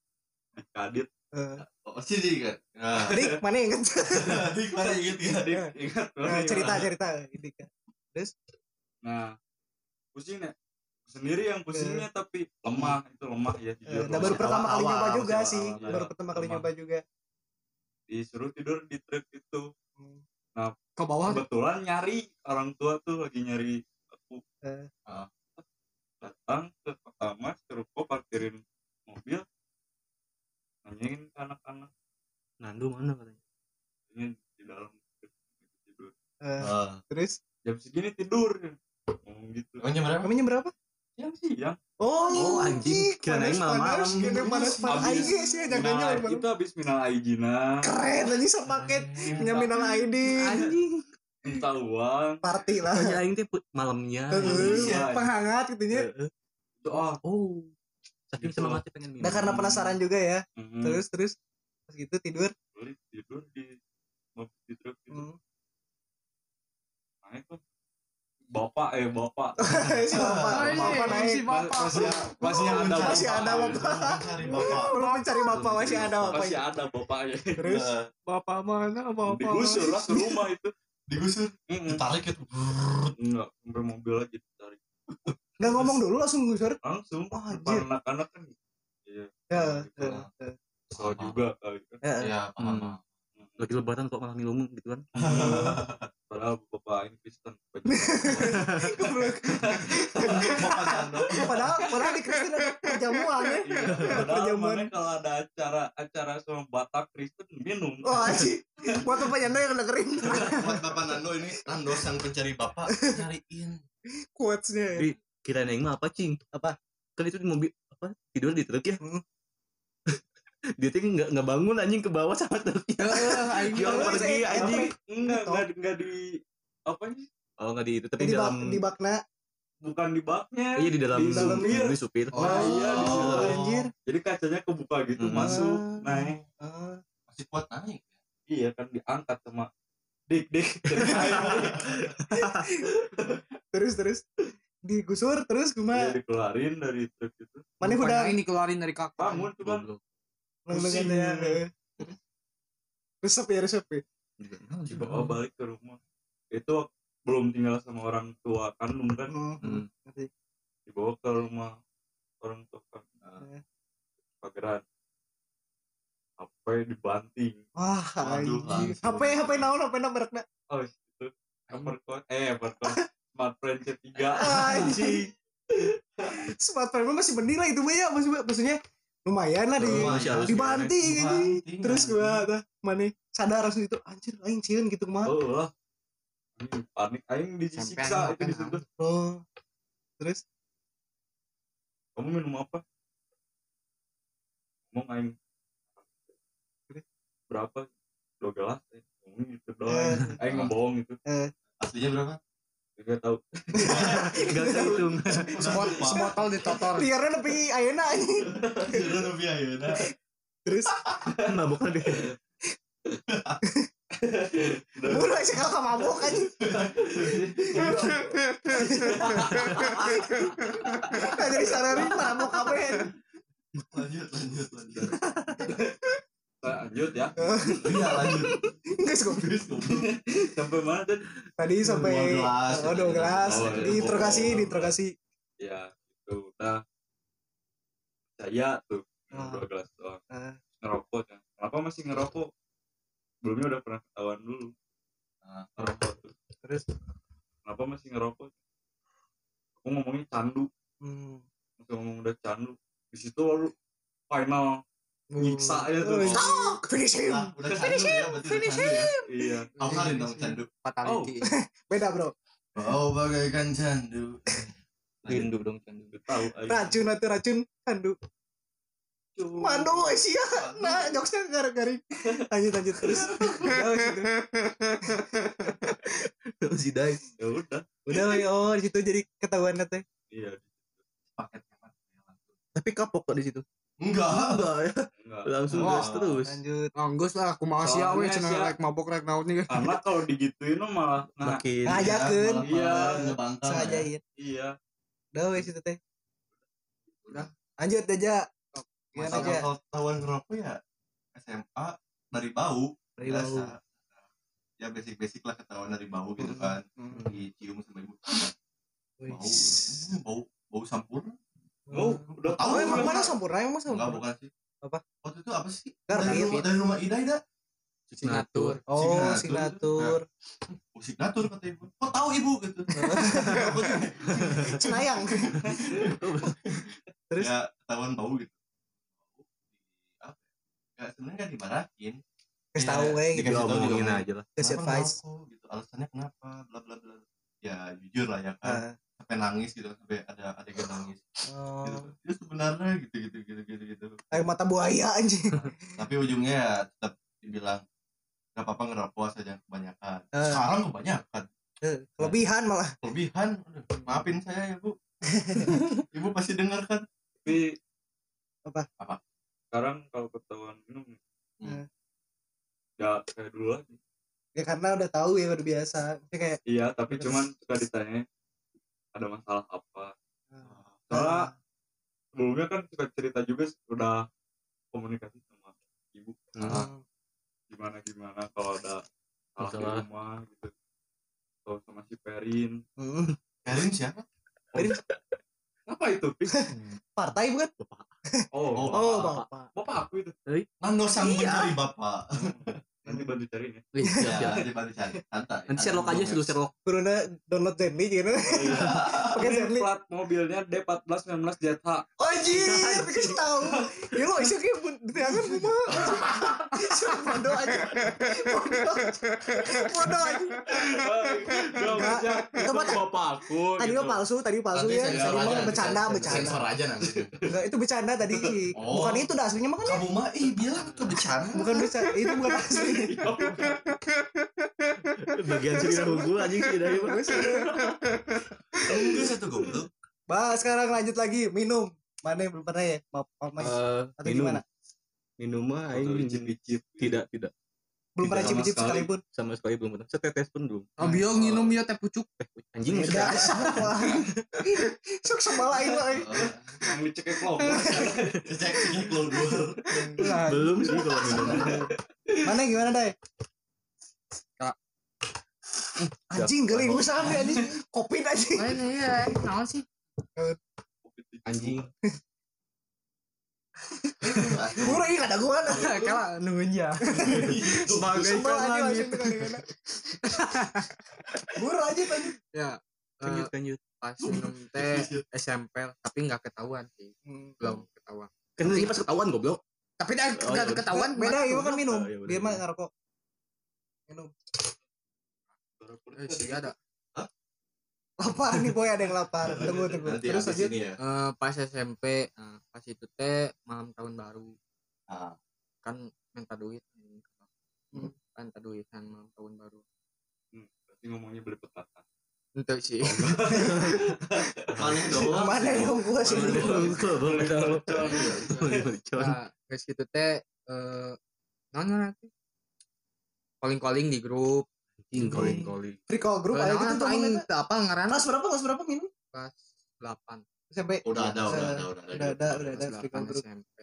Dik kadit Eh, Oh, sih di kan. Nah, Dik, mana inget? Di mana gitu ya. dik ingat Nah, cerita cerita ini kan nah pusing ya sendiri yang pusingnya tapi lemah itu lemah ya jujur nah baru Masih pertama kali nyoba juga awal-awal. sih Iya, baru pertama kali lemah. nyoba juga disuruh tidur di truk itu Hmm. ke bawah kebetulan nyari orang tua tuh lagi nyari aku Eh. Ah. datang ke pertama ruko parkirin mobil nanyain ke anak-anak Nando mana katanya ini di dalam tidur Ah. terus jam segini tidur ngomong gitu Emang jam berapa? namanya berapa siang siang Oh, Oh, anjing. Panas, malam-malam. panas, kirain panas panas. Aing sih jaganya malam. itu habis minal aijina Keren anjing sepaket punya minal aidin. Anjing. minta uang Party lah. Hanya aing teh put- malamnya. Heeh, Iya. Penghangat gitu nya. Heeh. itu ah Oh. Saking Gitu. semangatnya pengen minum. Nah karena penasaran juga ya. Terus terus pas gitu tidur. tidur di mobil di truk gitu Hmm. naik tuh bapak eh bapak si bapak, Ay, bapak naik. si bapak. masih masih ada bapak Masih ada bapak. Belum mencari bapak masih ada bapak. masih ada bapaknya Terus Eh, Bapak mana? Bapak. digusur lah ke rumah itu digusur, ditarik itu. enggak sampai mobil aja ditarik nggak ngomong dulu langsung ngusur. langsung Wah, anjir. anak-anak kan iya Ya. ya, ya. Juga kali kan Ya. Iya, paham. Hmm. Lagi lebaran kok malah minum gitu kan. padahal bapak ini Kristen. Padahal padahal di Kristen ada perjamuan ya. Iya, padahal perjamuan. kalau ada acara acara sama Batak Kristen minum Wah sih. Buat bapak Yanda yang dengerin Buat Bapak Nando ini Nandos yang pencari bapak nyariin. quotes-nya ya. Aing mah apa, Cing? Apa? Kan itu di mobil apa? Tidur di truk ya. Dia tuh nggak nggak bangun anjing ke bawah sama truknya. Dia Oh, pergi anjing. enggak Gitu. enggak di- enggak di apa nih Oh nggak di itu tapi Di, dalam di bakna. bukan di baknya iya di dalam di dalam supir di supir. Oh, Nah, iya, di situ. Oh, anjir. jadi kacanya kebuka gitu Hmm. masuk naik Ah. Masih kuat naik. iya kan diangkat sama dik dik Terus terus digusur terus dia gimana? dikeluarin dari truk itu Mana udah ini keluarin dari kakak. bangun coba Nungguin ya. Resep ya resep ya. dibawa balik ke rumah itu belum tinggal sama orang tua kandung kan Hmm. Hmm. Nanti. dibawa ke rumah orang tua kandung Eh. pageran HP dibanting Wah, langsung. HP HP naon HP na merekna? oh itu Evercon eh Evercon smartphone C3 Anjing. Smartphone mah masih mending lah itu ya maksudnya maksudnya lumayan lah di Lumayan. dibanting anjing. Dibanting, Terus anjing. gua tah mana sadar langsung itu anjir aing cieun gitu mah. oh lah Anjing, panik aing disiksa Sampean itu di situ Oh. Terus kamu minum apa ngomong aing berapa dua gelas eh. ngomong gitu doang Eh. aing ngebohong itu Aslinya berapa? Gak tahu Enggak usah hitung. Semot, semotol ditotor. nepi ayeuna anjing. Jero lebih ayeuna. Terus Mabuknya deh. bulu aja kalau mabuk anjing. Nah, jadi sararin mabuk kabeh. Lanjut, lanjut, lanjut. Lanjut ya. Iya, lanjut. Geus goblok. Sampai mana tadi? Tadi sampai Dua gelas. oh dua gelas. Oh, diinterogasi diinterogasi. ya itu udah saya tuh minum Ah. dua gelas doang. Ah. ngerokok kan kenapa masih ngerokok? Sebelumnya udah pernah ketahuan dulu. Nah, ngerokok tuh. Terus? Kenapa masih ngerokok? Aku ngomongnya candu. Hmm. ngomong udah candu. Di situ lalu final Nyiksa ya tuh. Oh, Stop, finish him. Nah, udah candu ya, candu ya. iya Hafalin dong candu. Fatality. Beda, Bro. Oh, bagaikan candu. Rindu dong candu. tahu. Racun atau racun kandu. Mandu sia. Nah, jokesnya gara-gara. Lanjut lanjut terus. Oh. Si Dai. ya udah Udah lah, oh di situ jadi ketahuan teh. iya Paket. Tapi kapok kok di situ. Enggak. Enggak ya. enggak Langsung Wah. gas terus. Lanjut. Anggus lah, aku mau sia we cenah rek mabok rek naon nih. karena kalau digituin mah malah nah Makin Ngajakeun. Iya. Ngebangkang. ya. Sengajain. iya Udah wes situ teh. Udah. Lanjut aja. Gimana Masalah ketahuan ngerokok ya SMA dari bau. Dari biasa. bau. Ya basic-basic lah ketahuan dari bau gitu kan. Hmm. Dicium sama ibu. Bau. Hmm, Bau bau sampur. oh udah Oh, Tahu emang ya, mana Pak? sempurna emang Enggak sempurna? bukan sih. Apa? Waktu itu apa sih? Garmin. Dari rumah, dari rumah Ida Ida. signatur. Oh, Signatur. signatur. Oh, signatur kata ibu. Kok tahu ibu gitu. Cenayang. Terus? ya ketahuan bau gitu. Bau di apa? Ya sebenarnya kan dimarahin. Kasih tahu we gitu. dikasih tahu Diomongin juga. aja lah. Kasih advice. gitu alasannya kenapa bla bla bla ya jujur lah ya kan Ah, sampai nangis gitu sampai ada adegan nangis gitu. Oh, ya sebenarnya gitu gitu gitu gitu gitu air mata buaya anjing. tapi ujungnya ya tetap dibilang nggak apa-apa ngerokok saja kebanyakan Eh. sekarang kebanyakan Eh, Kelebihan malah. kelebihan Aduh, maafin saya ya bu ibu pasti dengar kan tapi Apa? Apa? sekarang kalau ketahuan minum Hmm. ya kayak dulu lagi Ya karena udah tahu ya udah biasa. Maksudnya kayak iya tapi cuman suka ditanya ada masalah apa ah, soalnya sebelumnya kan suka cerita juga udah komunikasi sama ibu ah, gimana gimana kalau ada salah di Masalah. rumah gitu atau sama si Perin hmm. Karin siapa apa itu? Partai bukan? oh, Oh, Oh, Bapak. bapak. bapak aku itu Nando sang Iya. mencari bapak nanti bantu cariin ya Wih, siap, ya siap. dibantu cari santai Nanti Sherlock aja suruh Sherlock. Kuruna download Zenly gitu. Pakai Zenly. plat mobilnya D14 19 ZH Anjir, kasih tahu. Ya lo isu kayak rumah. Bodoh aja. Bodoh aja. Bodoh aja. Enggak, itu mah bapak aku Tadi gitu. mah palsu, tadi palsu ya. Tadi mah bercanda, bercanda. sensor aja nanti Enggak, itu bercanda tadi. Oh. Bukan itu dah aslinya mah kan kamu mah ih bilang ke bercanda Bukan bercanda, itu bukan asli. Bagian dah gua anjing sini dari mah. enggak satu goblok Bah, sekarang lanjut lagi minum. Mana yang belum pernah ya? Maaf, maaf Mas. Eh, Atau minum. gimana? Minum mah aing icip-icip tidak tidak Belum pernah sama sekali. sekalipun. sama sekali belum pernah. Setetes pun belum. Oh, bio nginum ya teh pucuk. Anjing Beda. sudah. Sok sebalain lah. yang dicekek lo cek cek keluar Nah, Belum sih kalau minum. Mana gimana, Dai? Kak. Anjing geling gue sampe anjing. Kopi anjing. Eh, iya, naon sih? Anjing. Gue lagi ada gue kan. Kala nungguin ya. Sebagai aja langit. Gue aja tadi. Ya, eh, Lanjut lanjut. pas minum teh SMP tapi nggak ketahuan sih. Belum ketahuan. Kan ini pas ketahuan goblok. Tapi dah Oh, nggak iya. ketahuan. Beda, Iwa kan minum. Oh, iya. Dia mah ngerokok. Minum. Eh, sih ada. Lapar nih boy ada yang lapar. Tunggu tunggu. nanti Terus aja. ya Eh, pas SMP, nah, pas itu teh malam tahun baru Ah. kan minta duit. Hmm. Kan minta duit kan malam tahun baru. berarti ngomongnya beli petasan Itu sih. mana doang Mana yang gue sih? Nah, guys gitu teh eh non nanti calling calling di grup Anjing calling calling. Free call group ada naon gitu tuh. aing apa ngaran Kelas berapa? Kelas berapa minum? kelas 8 Sampai udah ada udah ada udah udah ada udah ada kelas free call 8 group. SMP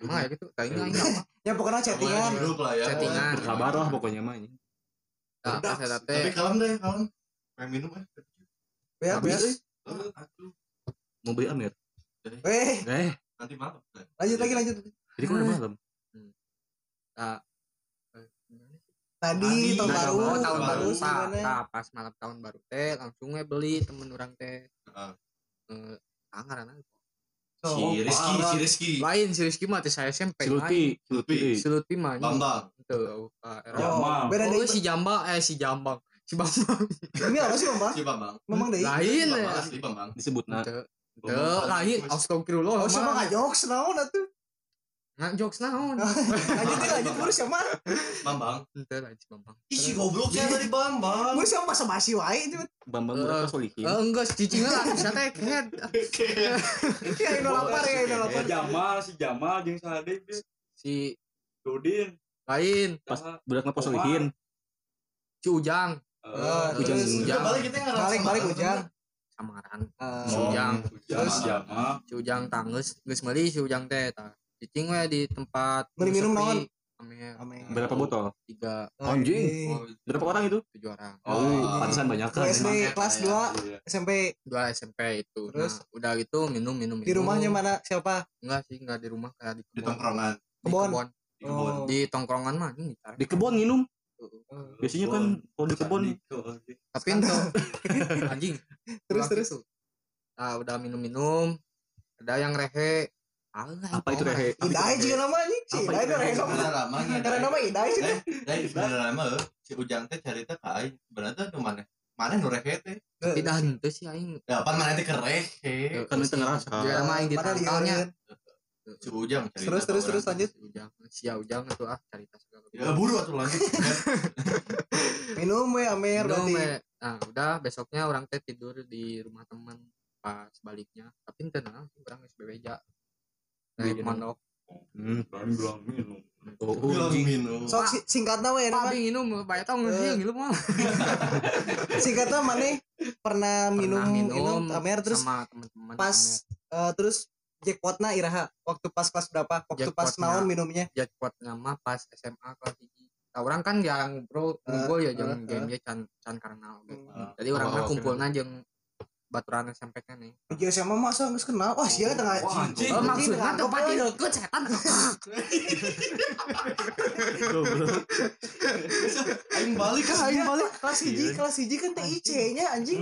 Emang ya gitu, tadi aing apa? Ya pokoknya chattingan. grup lah ya Chattingan. Berkabar lah pokoknya mah ini. Nah, eta tapi kalem deh kalem pengen minum eh Ya, Habis, Mau beli Amir. Eh, Eh, nanti malam lanjut lagi lanjut. jadi kan udah malam. nah, gimana sih? Tadi tahun nah, baru, Oh, tahun baru? Nah, pas malam tahun baru teh langsung we beli temen orang teh. Heeh. Eh, ah, ngaranna So, si Rizky si Rizky lain si Rizky mah teh saya SMP. Si Lutfi, si. Si Lutfi mah. Bambang. Era- Jamal. beda Oh, deh. si Jambang, eh si Jambang. Si Bambang. Ini apa sih, Bang? si Bambang Memang deh. Lain Bambang ya. asli Bambang Disebut nah. Bambang. lain. Astagfirullah. Oh, nggak jokes naon atuh? Nggak jokes naon. Lanjut deh, lanjut terus ya, Mar. Bambang Teu lah si Bambang. ih si goblok saya tadi Bambang Gue siapa masa basi wae itu. Bambang Eh, berapa solihin. Eh, enggak, cicingnya lah. Bisa teh kehead. Ya, Indo lapar ya, Indo si lapar. Jamal si Jamal jeung dia Si Dudin lain. Pas budak ngapa solihin. Si Ujang. Eh, Ujang Ujang. Balik kita balik sama balik ujang. Sama ngaran. Eh, Si Ujang. Terus? Jamal Si Ujang tangges. Geus meuli si Ujang teh. Cicing we di tempat. Meuli minum naon? Amer. Berapa botol? Tiga. Anjing. Oh, Berapa orang itu? Tujuh orang. Oh, Oh. pantesan banyak kan. SD kelas ya, 2 Iya. SMP Dua SMP itu. Terus? Nah, udah gitu minum minum. di rumahnya mana siapa? Enggak sih, enggak di rumah kayak di di kebon. tongkrongan Di Kebon. kebon. di Oh. Tongkrongan mah ini. Di kebun minum. Oh. Biasanya kan kalau di kebun Tapi ente anjing. Terus, terus. gitu. Nah, udah minum-minum. Ada yang rehe. Apa itu rehe? Idai juga nama nih. Si Apa Idai itu? itu Reno. sebenarnya lamanya Karena nama Idai sih. Eh, dari sebenarnya lama eh, si Ujang teh cerita ke aing sebenarnya tuh mana mana nu rehe teh Eh, tapi dah henteu sih aing Ya, pan mana teh kereh. he. Kan itu ngerasa. dia mah aing ditangkalnya. Si Ujang cerita Terus, terus, terus, lanjut. ujang sia ujang tuh ah cerita segala Ya buru atuh lanjut. minum we amer Minum, berarti nah udah besoknya orang teh tidur di rumah teman pas baliknya tapi ente nah orang geus bebeja dari Iya. pondok Hmm. Berani bilang minum. Oh, Bilang anjing. minum. sok si- singkatnya we Pak nama Bing minum banyak tau Eh. nggak ngilu mah singkatnya mana pernah minum Pernah minum amer terus sama teman-teman pas eh, terus jackpotnya iraha waktu pas kelas berapa waktu pas naon minumnya jackpot nama pas SMA kelas hiji nah, orang kan yang bro ngumpul ya jeung eh, game dia can can karena. Hmm. jadi orang awal-awal kumpulna jeung baturan SMP kan nih Iya sama masa nggak kenal wah sih tengah Wah, anjing. Oh, maksudnya pati goblok. deket setan. Aing balik Kan aing balik kelas hiji Iya. kelas hiji kan TIC nya anjing.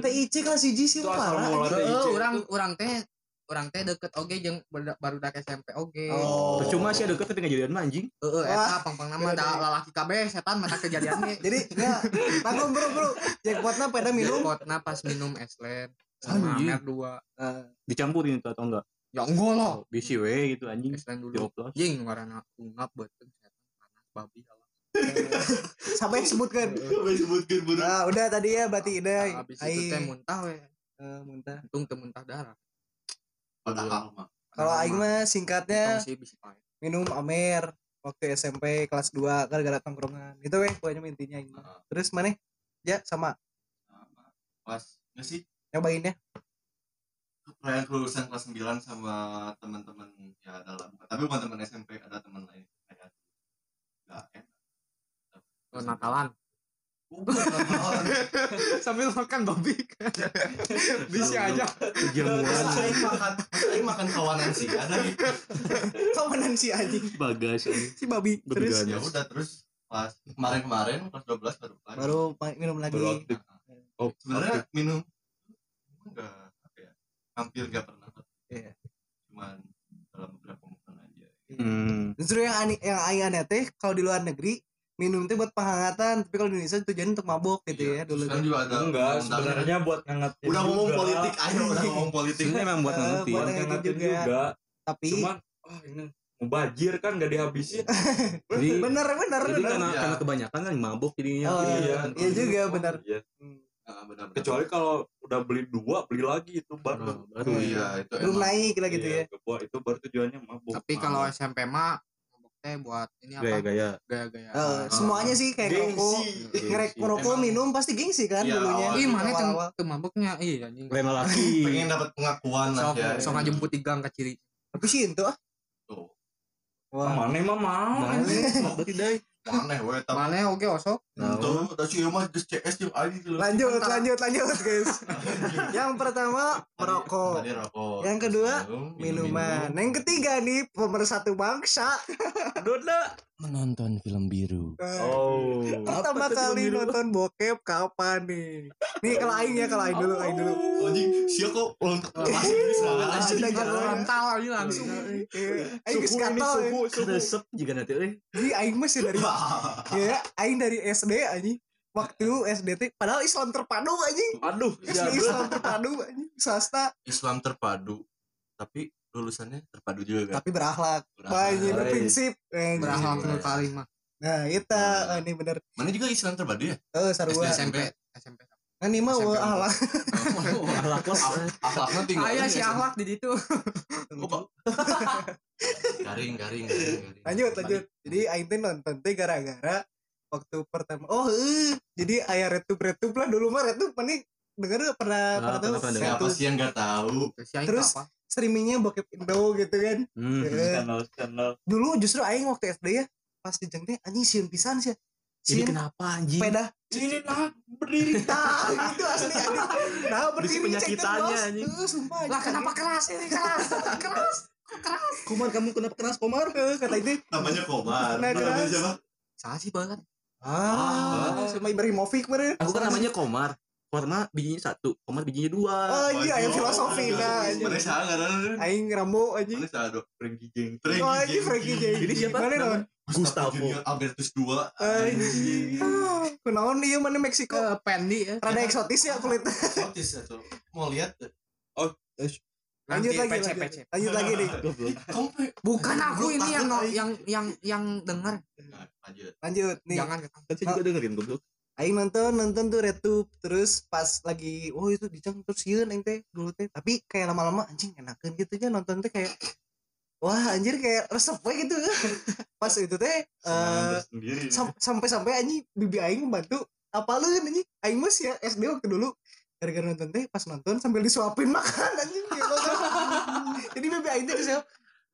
TIC kelas hiji sih parah. Heeh, orang orang teh orang teh deket oge jeung baru dak SMP oge Oh. Percuma sih deket tapi ngejadian mah anjing. Heeh, eta pang-pang nama da lalaki kabeh setan mata kejadian ge. jadi ya tanggung bro bro jackpotnya pada minum Jackpotna pas minum Eslen sama Anjing. 2. Eh, Dicampurin itu atau enggak? Ya enggak lah. Oh, bisi we gitu anjing. Eslen dulu. Dioplos. Jing warna ungap beuteung setan panas babi Allah. sampai sebutkan Wes sebutkeun buru. nah udah tadi ya berarti ide Habis itu teh muntah we. Eh, muntah Untung teu muntah darah. Padahal mah. kalau aing mah singkatnya minum amer waktu SMP kelas 2 gara-gara tongkrongan. Itu weh pokoknya mah intinya ini Heeh. terus mana ya sama. Sama. Pas nggak sih? Nyobainnya perayaan kelulusan kelas 9 sama teman-teman ya dalam. Tapi bukan teman SMP ada teman lain. Kayak enggak enak. Natalan. Natalan. Sambil makan babi. bisa aja. Jamuan Aing makan aing makan kawanan sih ada kawanan si anjing bagas anjing. si babi terus ya udah terus pas kemarin-kemarin kelas 12 baru baru minum lagi Baru aktif. Oh, sebenarnya minum enggak apa ya hampir enggak pernah Iya. cuman dalam beberapa momen aja Hmm. justru yang aneh yang aneh teh kalau di luar negeri minum teh buat penghangatan tapi kalau di Indonesia tujuannya untuk mabok gitu ya dulu kan kan juga ada Enggak, sebenarnya buat ngangetin udah ngomong juga. politik ayo udah ngomong politik Sebenarnya emang buat Eh, ngerti. buat Buat ngangetin ngangetin juga. juga. tapi Cuman, wah ini mubajir kan gak dihabisin. Jadi bener bener jadi bener karena Iya. karena kebanyakan kan mabok jadinya. Oh, Iya. iya juga bener Iya. Hmm. Nah, benar-benar. Kecuali kalau udah beli dua, beli lagi itu baru. Nah, Oh, baru iya itu belum naik lah gitu Iya, ya kebuah itu baru tujuannya mabuk. Tapi kalau SMP mah teh buat ini apa? gaya-gaya. Gaya-gaya. Eh, semuanya sih kayak ngerokok ngerokok Emang. minum pasti gengsi kan Iya, dulunya Ih, mana teu maboknya? Iya anjing. Lain laki. pengen dapat pengakuan lah Sok ya sok ngajemput di gang ke ciri. tapi sih itu ah tuh wah Mana mah mau. Mana? Berarti dai. aneh we tapi Mana oge osok? itu da si mah geus CS jeung gitu lanjut lanjut lanjut guys yang pertama merokok Tadi rokok. Yang kedua, minum, minuman minum. yang ketiga nih pemersatu bangsa Doda. Menonton film biru. Eh, Oh. pertama kali biru? nonton bokep kapan nih nih kalau aing ya kalau aing dulu aing dulu anjing sia kok untuk masih bisa Langsung anjing aja. Frontal aja langsung. Eh, aing geus ini gatal ya. suhu, suhu. Resep juga nanti euy. Jadi aing masih dari ya aing dari SD anjing waktu SD teh padahal Islam terpadu anjing Aduh, SD. Islam terpadu anjing swasta Islam terpadu tapi lulusannya terpadu juga kan tapi berakhlak. Banyak Baik. berprinsip eh, Berakhlak nu kali mah. nah itu. Hmm. ini bener. Mana juga Islam terpadu ya? Eh sarua SD. SMP. SMP. kan ini mah wah akhlak Akhlak kelas. akhlaknya tinggal Aya si akhlak di ditu. garing garing garing garing. lanjut lanjut. Jadi aing teh nonton teh gara-gara waktu pertama. Oh eh. Jadi aya retup retup lah. Dulu mah retup mana denger nggak pernah Ah, pernah tahu? pernah, dengar. siapa sih yang nggak tahu? Terus aing Terus, apa? Streamingnya bokep Indo gitu kan Hmm. Eh, Channel, channel. dulu justru aing waktu SD ya pas di teh anjing sieun pisan sih Ini sieun kenapa anjing? sepeda Ini nah berdiri. nah gitu asli anjing nah berdiri penyakitannya, anjing. Eh, sumpah Lah kenapa keras ini keras? Keras. Komar kamu kenapa keras Komar? Eh, kata itu namanya Komar Nah, namanya keras. siapa Salah sih banget. ah sama Ibrahimovic bener Aku kan namanya Komar. Korma bijinya satu tomat bijinya dua Oh iya, yang filosofi nah. Mana salah nggak Aing Rambo anjing. Mana salah dong? Frankie Jeng Oh, anjing Frankie J. Ini siapa? Mana non? Gustavo. Albertus dua. Anjing. Kunaon ieu mana Meksiko? ke Pendi ya Rada eksotis ya kulit. Sotis ya tuh. Mau lihat? tuh. Lanjut lagi, PC, lanjut. PC. Lanjut lagi nih. Bukan aku ini yang yang yang yang dengar Nah, lanjut. Lanjut nih. jangan kan saya juga dengerin goblok Aing nonton nonton tuh RedTube terus pas lagi oh itu diceng terus sieun aing teh dulu teh. Tapi kayak lama-lama anjing enakeun gitu aja nonton teh kayak wah anjir kayak resep we gitu. Pas itu teh eh sendiri sam- sampai-sampai anjing bibi aing membantu apalun anjing. Aing mas ya SD waktu dulu gara-gara nonton teh pas nonton sambil disuapin makan anjing gitu jadi bibi aing teh bisa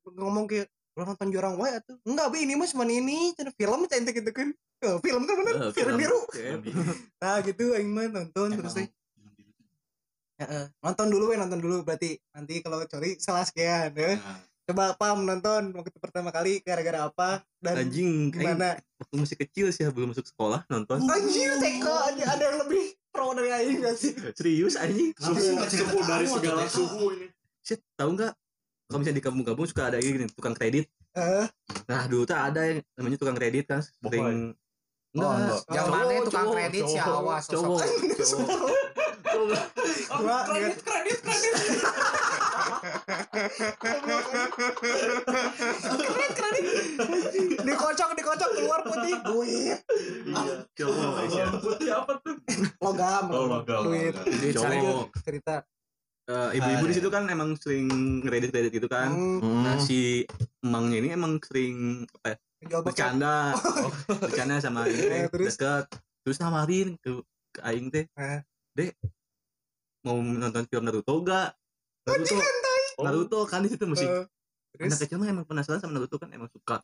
ngomong kayak lo nonton jorang wae atuh enggak bi ini mah cuma ini. Cenah film cantik gitu kan. Oh, film kan bener. Eh, film film. biru. nah gitu aing mah nonton terus teh Heeh. nonton dulu we nonton dulu. Berarti nanti kalau curi salah sekian ya. Nah, coba pam nonton waktu pertama kali gara-gara apa dan anjing gimana? waktu masih kecil sih ya, belum masuk sekolah nonton. Anjir TK aja ada yang lebih pro dari aing gak sih? Serius anjing? Suhu dari segala suhu ini. Shit, tahu nggak kalau misalnya di kampung-kampung suka ada gini tukang kredit. Eh, nah dulu tuh ada yang namanya tukang kredit kan sering Oh, enggak yang mana tukang cowok, kredit si awas cowok. Sosok cowok gua kredit kredit kredit. Dikocok dikocok keluar putih. Duit. Iya cowok putih apa tuh? Logam. Oh, logam. duit. cowok. cerita Eh, ibu-ibu di situ kan emang sering kredit gitu kan. Hmm, nah si emangnya ini emang sering apa ya, jual paket bercanda bercanda sama ini Eh, terus? deket. Terus nawarin ke, ke aing teh Eh. dek mau nonton film Naruto gak Naruto. Naruto kan di situ musik. Eh, anak kecil mah emang penasaran sama Naruto kan emang suka.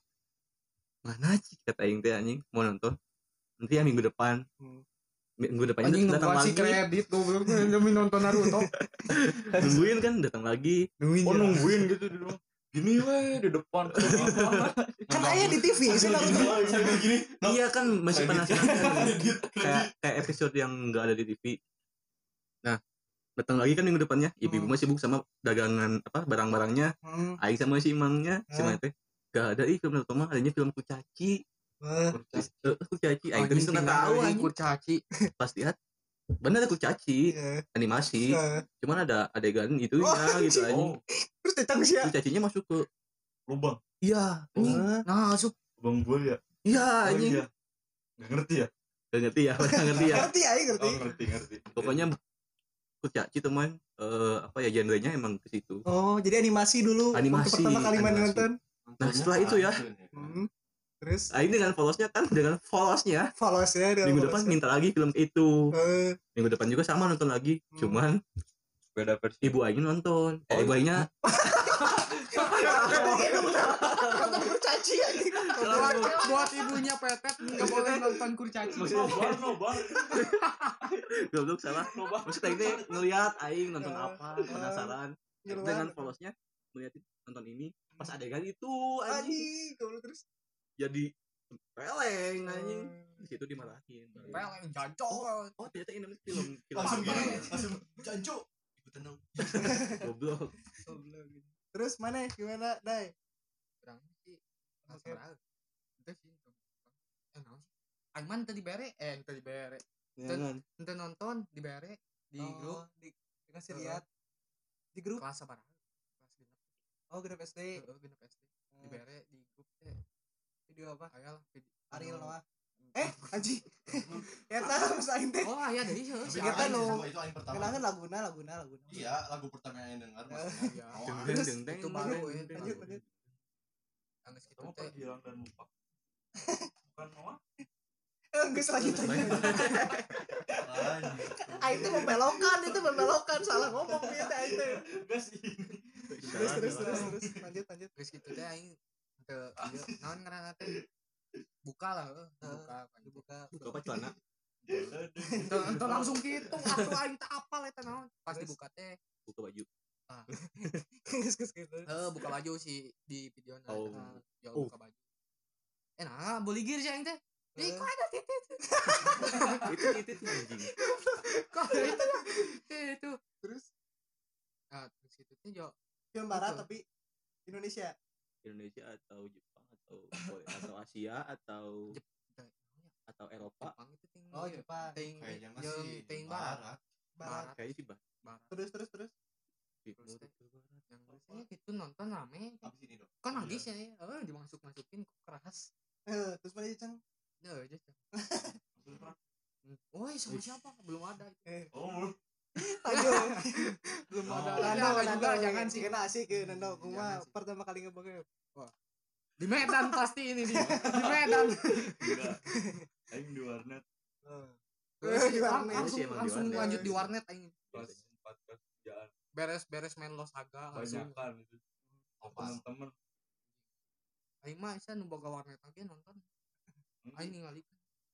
Mana sih? kata aing teh anjing mau nonton. Nanti ya minggu depan. Hmm. Minggu depannya anjing datang lagi. kredit goblok. Demi nonton Naruto. Nungguin kan datang lagi. Nungguin oh ya. nungguin gitu di rumah gini weh di depan. Kan ayah di TV sih Naruto gini iya kan masih penasaran. kayak kayak episode yang nggak ada di TV nah datang lagi kan minggu depannya. Ibu-ibu Hmm. masih sibuk sama dagangan apa barang-barangnya. Hmm, Aing sama si Imangnya si Hmm. Mate gak ada ih film Naruto mah adanya film kucaci eh, Eh, kucaci Aing tadi nggak tahu anjing. Kurcaci. Pas lihat bener ada kucaci eh, animasi. Eh. cuman ada adegan itunya Oh, gitu anjing. anjing. Oh. Terus datang sih ya kucacinya masuk ke lubang. Iya nah masuk. Lubang gua ya? Iya oh anjing. iya. Nggak ngerti ya? Gak ngerti ya gak ngerti ya. Ngerti aing ngerti. Oh ngerti ngerti. Pokoknya kucaci teman eh apa ya genrenya emang ke situ. Oh, jadi animasi dulu. Animasi, pertama kali main nonton. Nah, setelah itu ya. Hmm. Terus? Aing dengan follow-nya kan dengan follow-nya follows ya dia minggu depan minta lagi film itu. Eh, minggu depan juga sama nonton lagi Hmm. cuman beda versi ibu Aing nonton. Eh, Oh, ibu Aingnya nonton kurcaci anjing. buat, buat ibunya petet nggak boleh nonton kurcaci. Nobar nobar. Goblok salah. Maksud Aing teh ngelihat Aing nonton Eh, apa eh, penasaran dengan follow-nya ngeliatin nonton ini pas adegan itu anjing terus. Jadi peleng anjing. Di situ dimarahin. Peleng jancok oh ternyata ini film film langsung gini langsung jancu tenang goblok. Goblok. Terus mana gimana, Dai? kurang sih. Masalah itu sih eh naon sih? Aiman tadi bere eh tadi bere. Jangan ente nonton di bere di Oh, grup. di dikasih lihat. Di grup. kelas apa? Kelas genep Oh, grup SD. Heeh, genep SD di Eh, bere di grup teh Video apa? video Ariel Noah. Eh, anjing. Ya tahu saing teh. oh aya deui heuh si Kita Ariel. nu- itu pertama Kenangan laguna, laguna, laguna. iya lagu pertama yang dengar maksudnya Iya. Oh, Deng, Terus, deng, deng, itu deng, baru deng, deng, lanjut, lanjut. Angges kamu teh panggilan dan lupa bukan Noah Eh, geus lanjut. Anjing. Ah, itu membelokan, itu membelokan. Salah ngomong dia teh aing teh. enggak sih Terus terus terus terus lanjut lanjut. geus kitu teh aing naon ngaranna teh buka lah heuh buka kan Dibuka. Buka apa celana? Ente langsung gitu atuh aing teh apal eta naon pas dibuka teh buka baju. geus gitu. eh buka baju si di video Oh. ya Oh. buka baju. Eh nah boleh gir sih aing teh. Ih, Eh. kok ada titit? Itu itu itu anjing. Kok itu ya itu. Terus? Ah terus itu tuh jo. Film barat tapi Indonesia Indonesia atau Jepang atau atau Asia atau atau Eropa? Jepang itu ting oh Jepang. ting kayaknya yang masih ting barat. barat barat. Barat. Kayaknya sih bah. Barat. Terus terus terus. Itu barat. yang biasanya gitu nonton rame. Abis ini dong. Kan habis ya eh dimasuk masukin kok keras. Eh terus mana ceng ya aja Cang. Woi sama siapa? Belum ada itu. eh oh aduh. Belum Oh. ada Nando, ada Nando, juga jangan sih. Kena asik ya Nando, Hmm, kuma jangan sih. pertama kali ngebokep. di Medan pasti ini di. Di Medan. Enggak. Aing di warnet. Eh, di warnet. langsung Iya sih, emang di langsung lanjut di warnet aing. Pas empat kerjaan beres beres main Los Saga langsung banyakan itu apa temen-temen. Aing mah isa nu boga warnet lagi nonton. Aing ningali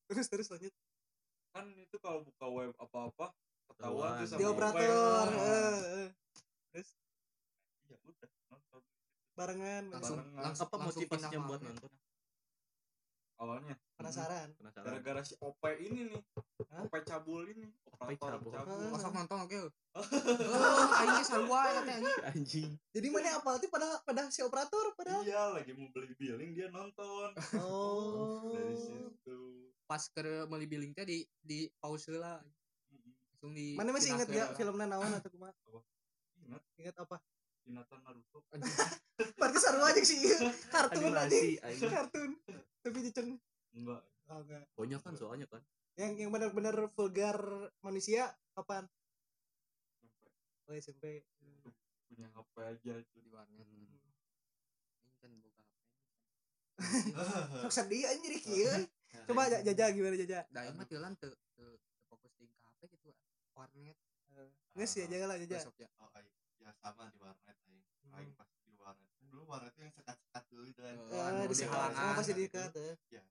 Terus terus lanjut. kan itu kalau buka web apa-apa Ketahuan. tuh sama Di operator. Eh, eh. ya udah nonton Barengan langsung Barengan. langsung apa motivasinya buat nonton awalnya penasaran. penasaran gara-gara si OP ini nih Hah? OP cabul ini operator cabul. cabul Hah? Masuk nonton oke. Oh, geus sarua ya anjing. anjing Jadi mana apa tuh pada pada si operator pada iya lagi mau beli billing dia nonton Oh. dari situ Pas ke meuli billing teh di di pause lah. Langsung di Mana masih gak ke- filmnya naon atau kumaha? ingat Ingat apa? Hinata Naruto Berarti seru aja sih. Kartun anjing Kartun. Tapi diceng. enggak Oh, enggak. banyak kan soalnya kan Yang yang benar-benar vulgar manusia kapan? sampai Oh SMP. punya HP aja itu di warnet. Hmm. Kan boga HP. Sok sedih anjir kieu. Coba ja- jajah gimana jajah? Da aing mah teulan teu teu teu fokus di HP Warnet Nges ya jaga lah jajah. besok ya. oh aing ya sama di warnet aing Hmm. aing pas di warnet kan dulu warnet yang sekat-sekat dulu Eh, anu di halangan pasti gitu. diikat eh. ya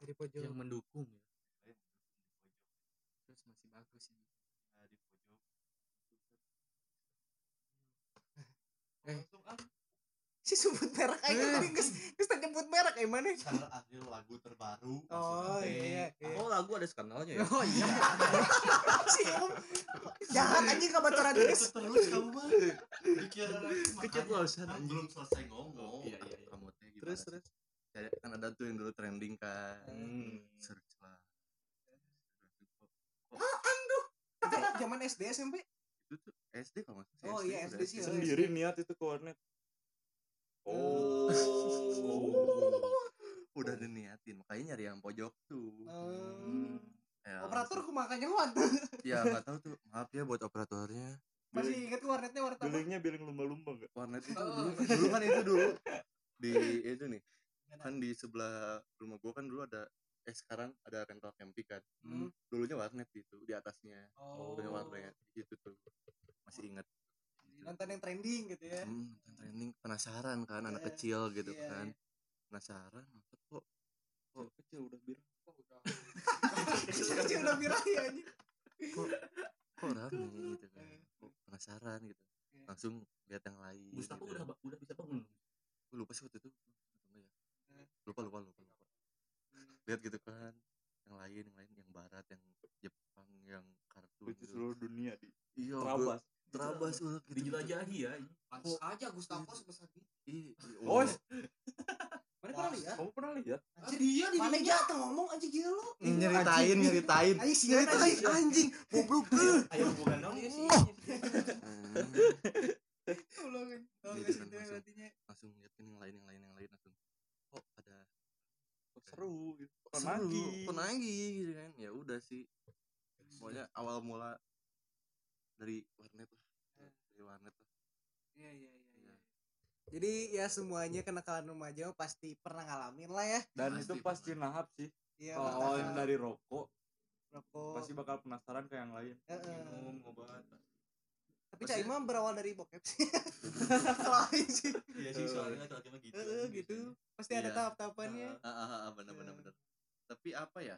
Di pojok. yang mendukung ya Aing di pojok Terus masih bagus ini. Nah, di pojok Eh. langsung ah Si sebut merek aja Eh. tadi geus geus teu nyebut merek eh mana? channel akhir lagu terbaru Oh iya iya. oh lagu ada skandalnya ya Oh iya. Si Om jahat anjing kabacoran Terus terus kamu mah Keceplosan, kan anjing. belum selesai ngomong Iya, iya, iya. kamu teh gimana Terus terus. Kayak kan ada tuh yang dulu trending kan Hmm. search lah Itu zaman SD SMP. itu tuh SD kalau nggak salah Oh, iya, SD sih, oh, sendiri niat itu ke warnet Oh. udah diniatin makanya nyari yang pojok tuh Oh. ya, Operator kumaha nyawan. ya nggak tahu tuh maaf ya buat operatornya Masih inget warnetnya warnet apa? billingnya billing lumba-lumba enggak warnet itu Oh. dulu, dulu kan itu dulu di itu nih kan di sebelah rumah gua kan dulu ada eh sekarang ada rental camping kan Hmm. dulunya warnet gitu di atasnya Oh. punya warnet gitu tuh masih inget Nonton yang trending gitu ya. hmm, nonton trending. Penasaran kan anak Iya, kecil gitu iya, kan. penasaran nonton kok? Oh kecil udah bilang Oh, udah. Kecil udah viral ya anjing. kok kok rame gitu kan? Kok penasaran gitu. Iya. langsung lihat yang lain Gustavo gitu. udah udah bisa bangun? Gua lupa sih waktu itu. Ya. Eh. lupa lupa lupa lupa. Lihat gitu kan. Yang lain yang lain yang barat yang Jepang yang kartun itu gitu. seluruh dunia di iya terabas terabas udah gitu dijelajahi ya Pantes aja Gustavo sebesar gitu. Oh. Mana pernah lihat? kamu pernah lihat? Anjir dia di Mana aja tuh ngomong anjing gila lu. nyeritain nyeritain. Sih anjing. anjing. Goblok. Ayo hubungan dong. Tolong. Oh, Gitu guys, kan, itu langsung. liatin yang lain yang lain yang lain langsung. Kok ada. Kok seru gitu. Nagih. Kok nagih gitu kan. Ya udah sih. Pokoknya awal mula dari warnet lah Iya iya iya. Iya. iya. Jadi ya semuanya kenakalan remaja pasti pernah ngalamin lah ya. dan Pasti itu pasti nahap sih Iya. kalau awalnya dari rokok rokok. pasti bakal penasaran ke yang lain Heeh. minum obat Tapi Cak Imam berawal dari bokep sih. Lain sih. iya sih soalnya laki-laki mah gitu Heeh gitu. Pasti ada Iya. tahap-tahapannya. ah, ah, ah, benar benar Iya. benar tapi apa ya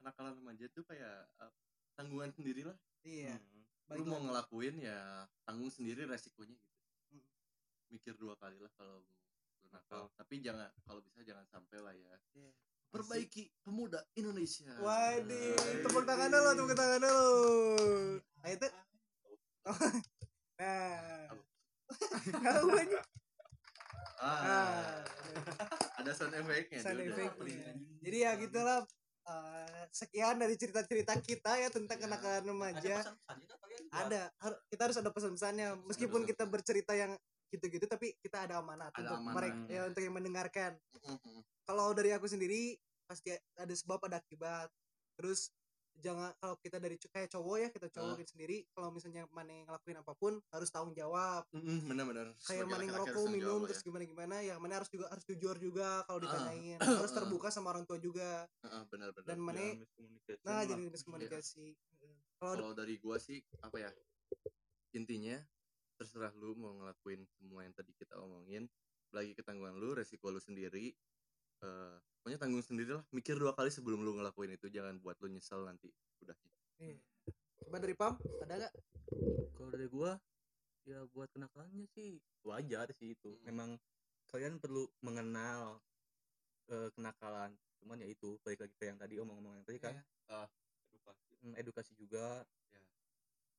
kenakalan remaja tuh kayak uh, tanggungan sendiri lah Iya. Hmm. Lu mau ngelakuin ya tanggung sendiri resikonya gitu. Mikir dua kali lah kalau lu nakal tapi jangan kalau bisa jangan sampai lah ya Iya. perbaiki pemuda Indonesia Waduh, tepuk tangan dulu, tepuk tangan dulu. Nah itu. Nah. Tahu aja. ah, Ah, ada sound effect-nya sound effect. Jadi ya gitulah. eh, sekian dari cerita-cerita kita ya tentang kenakalan remaja. Ada, har- kita harus ada pesan-pesannya. Meskipun kita bercerita yang gitu-gitu, tapi kita ada amanat Ada untuk mereka, ya untuk yang mendengarkan. Mm-mm. kalau dari aku sendiri pasti ada sebab ada akibat. Terus jangan kalau kita dari kayak cowok ya kita cowok Ah. kita sendiri kalau misalnya mana yang ngelakuin apa pun harus tanggung jawab. Mm-mm, benar-benar. Kayak mana ngerokok minum terus ya. gimana gimana ya mana harus juga harus jujur juga kalau Ah. ditanyain. Harus terbuka sama orang tua juga. Heeh, benar-benar. Dan mana miscommunication nah jadi miskomunikasi. Kalau kalau dari gua sih apa ya? Intinya terserah lu mau ngelakuin semua yang tadi kita omongin lagi ketanggungan lu resiko lu sendiri eh pokoknya tanggung sendiri lah mikir dua kali sebelum lu ngelakuin itu jangan buat lu nyesel nanti udah Iya. coba dari pam ada nggak kalau dari gua ya buat kenakalannya sih wajar sih itu Mm. memang kalian perlu mengenal eh, kenakalan cuman ya itu balik lagi ke yang tadi omong-omongan tadi kan Iya. edukasi mm, edukasi juga Ya.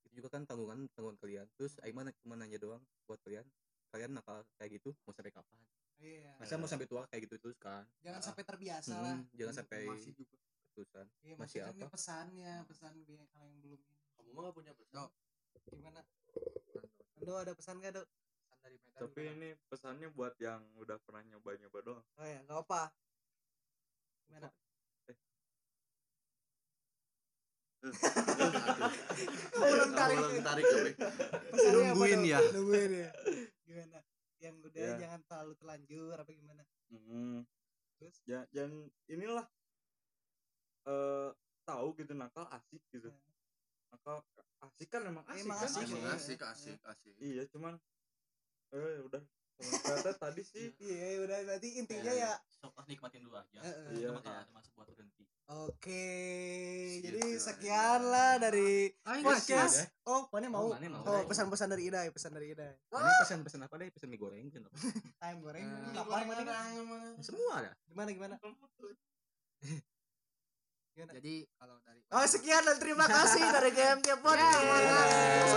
Itu juga kan tanggungan tanggungan kalian. Terus Aiman cuma nanya doang buat kalian. Kalian nakal kayak gitu mau sampai kapan? Iya. Masa mau sampai tua kayak gitu terus kan? Jangan sampai terbiasa Hmm, lah. jangan sampai masih juga. keterusan Iya, masih masih apa? ini pesannya pesan biar hal yang belum ini. kamu mah gak punya pesan. Gimana? Ando ada pesan gak dok? Pesan dari Meta tapi juga. ini pesannya buat yang udah pernah nyoba-nyoba doang. Oh ya nggak apa gimana Ulang tarik. tarik Nungguin ya. nungguin ya gimana yang udah Ya. jangan terlalu terlanjur apa gimana hmm. Terus? ya dan inilah eh tahu gitu nakal asik gitu Ya. nakal asik kan emang asik Emang kan asik, asik ya. asik asik asik iya cuman eh udah Teman kata tadi sih iya. udah berarti intinya Iya, ya sok nikmatin dulu aja. Iya. Cuma kalau ada masa buat berhenti. Oke Gitu jadi sekian lah dari podcast. Oh mana mau? Oh, mana mau. oh pesan-pesan dari Ida ya pesan dari Ida. Ini pesan-pesan apa deh? Pesan mie goreng kan? ayam goreng. Eh, apa mana? Semua ada. gimana gimana? Jadi kalau dari oh sekian dan terima kasih dari GMT Podcast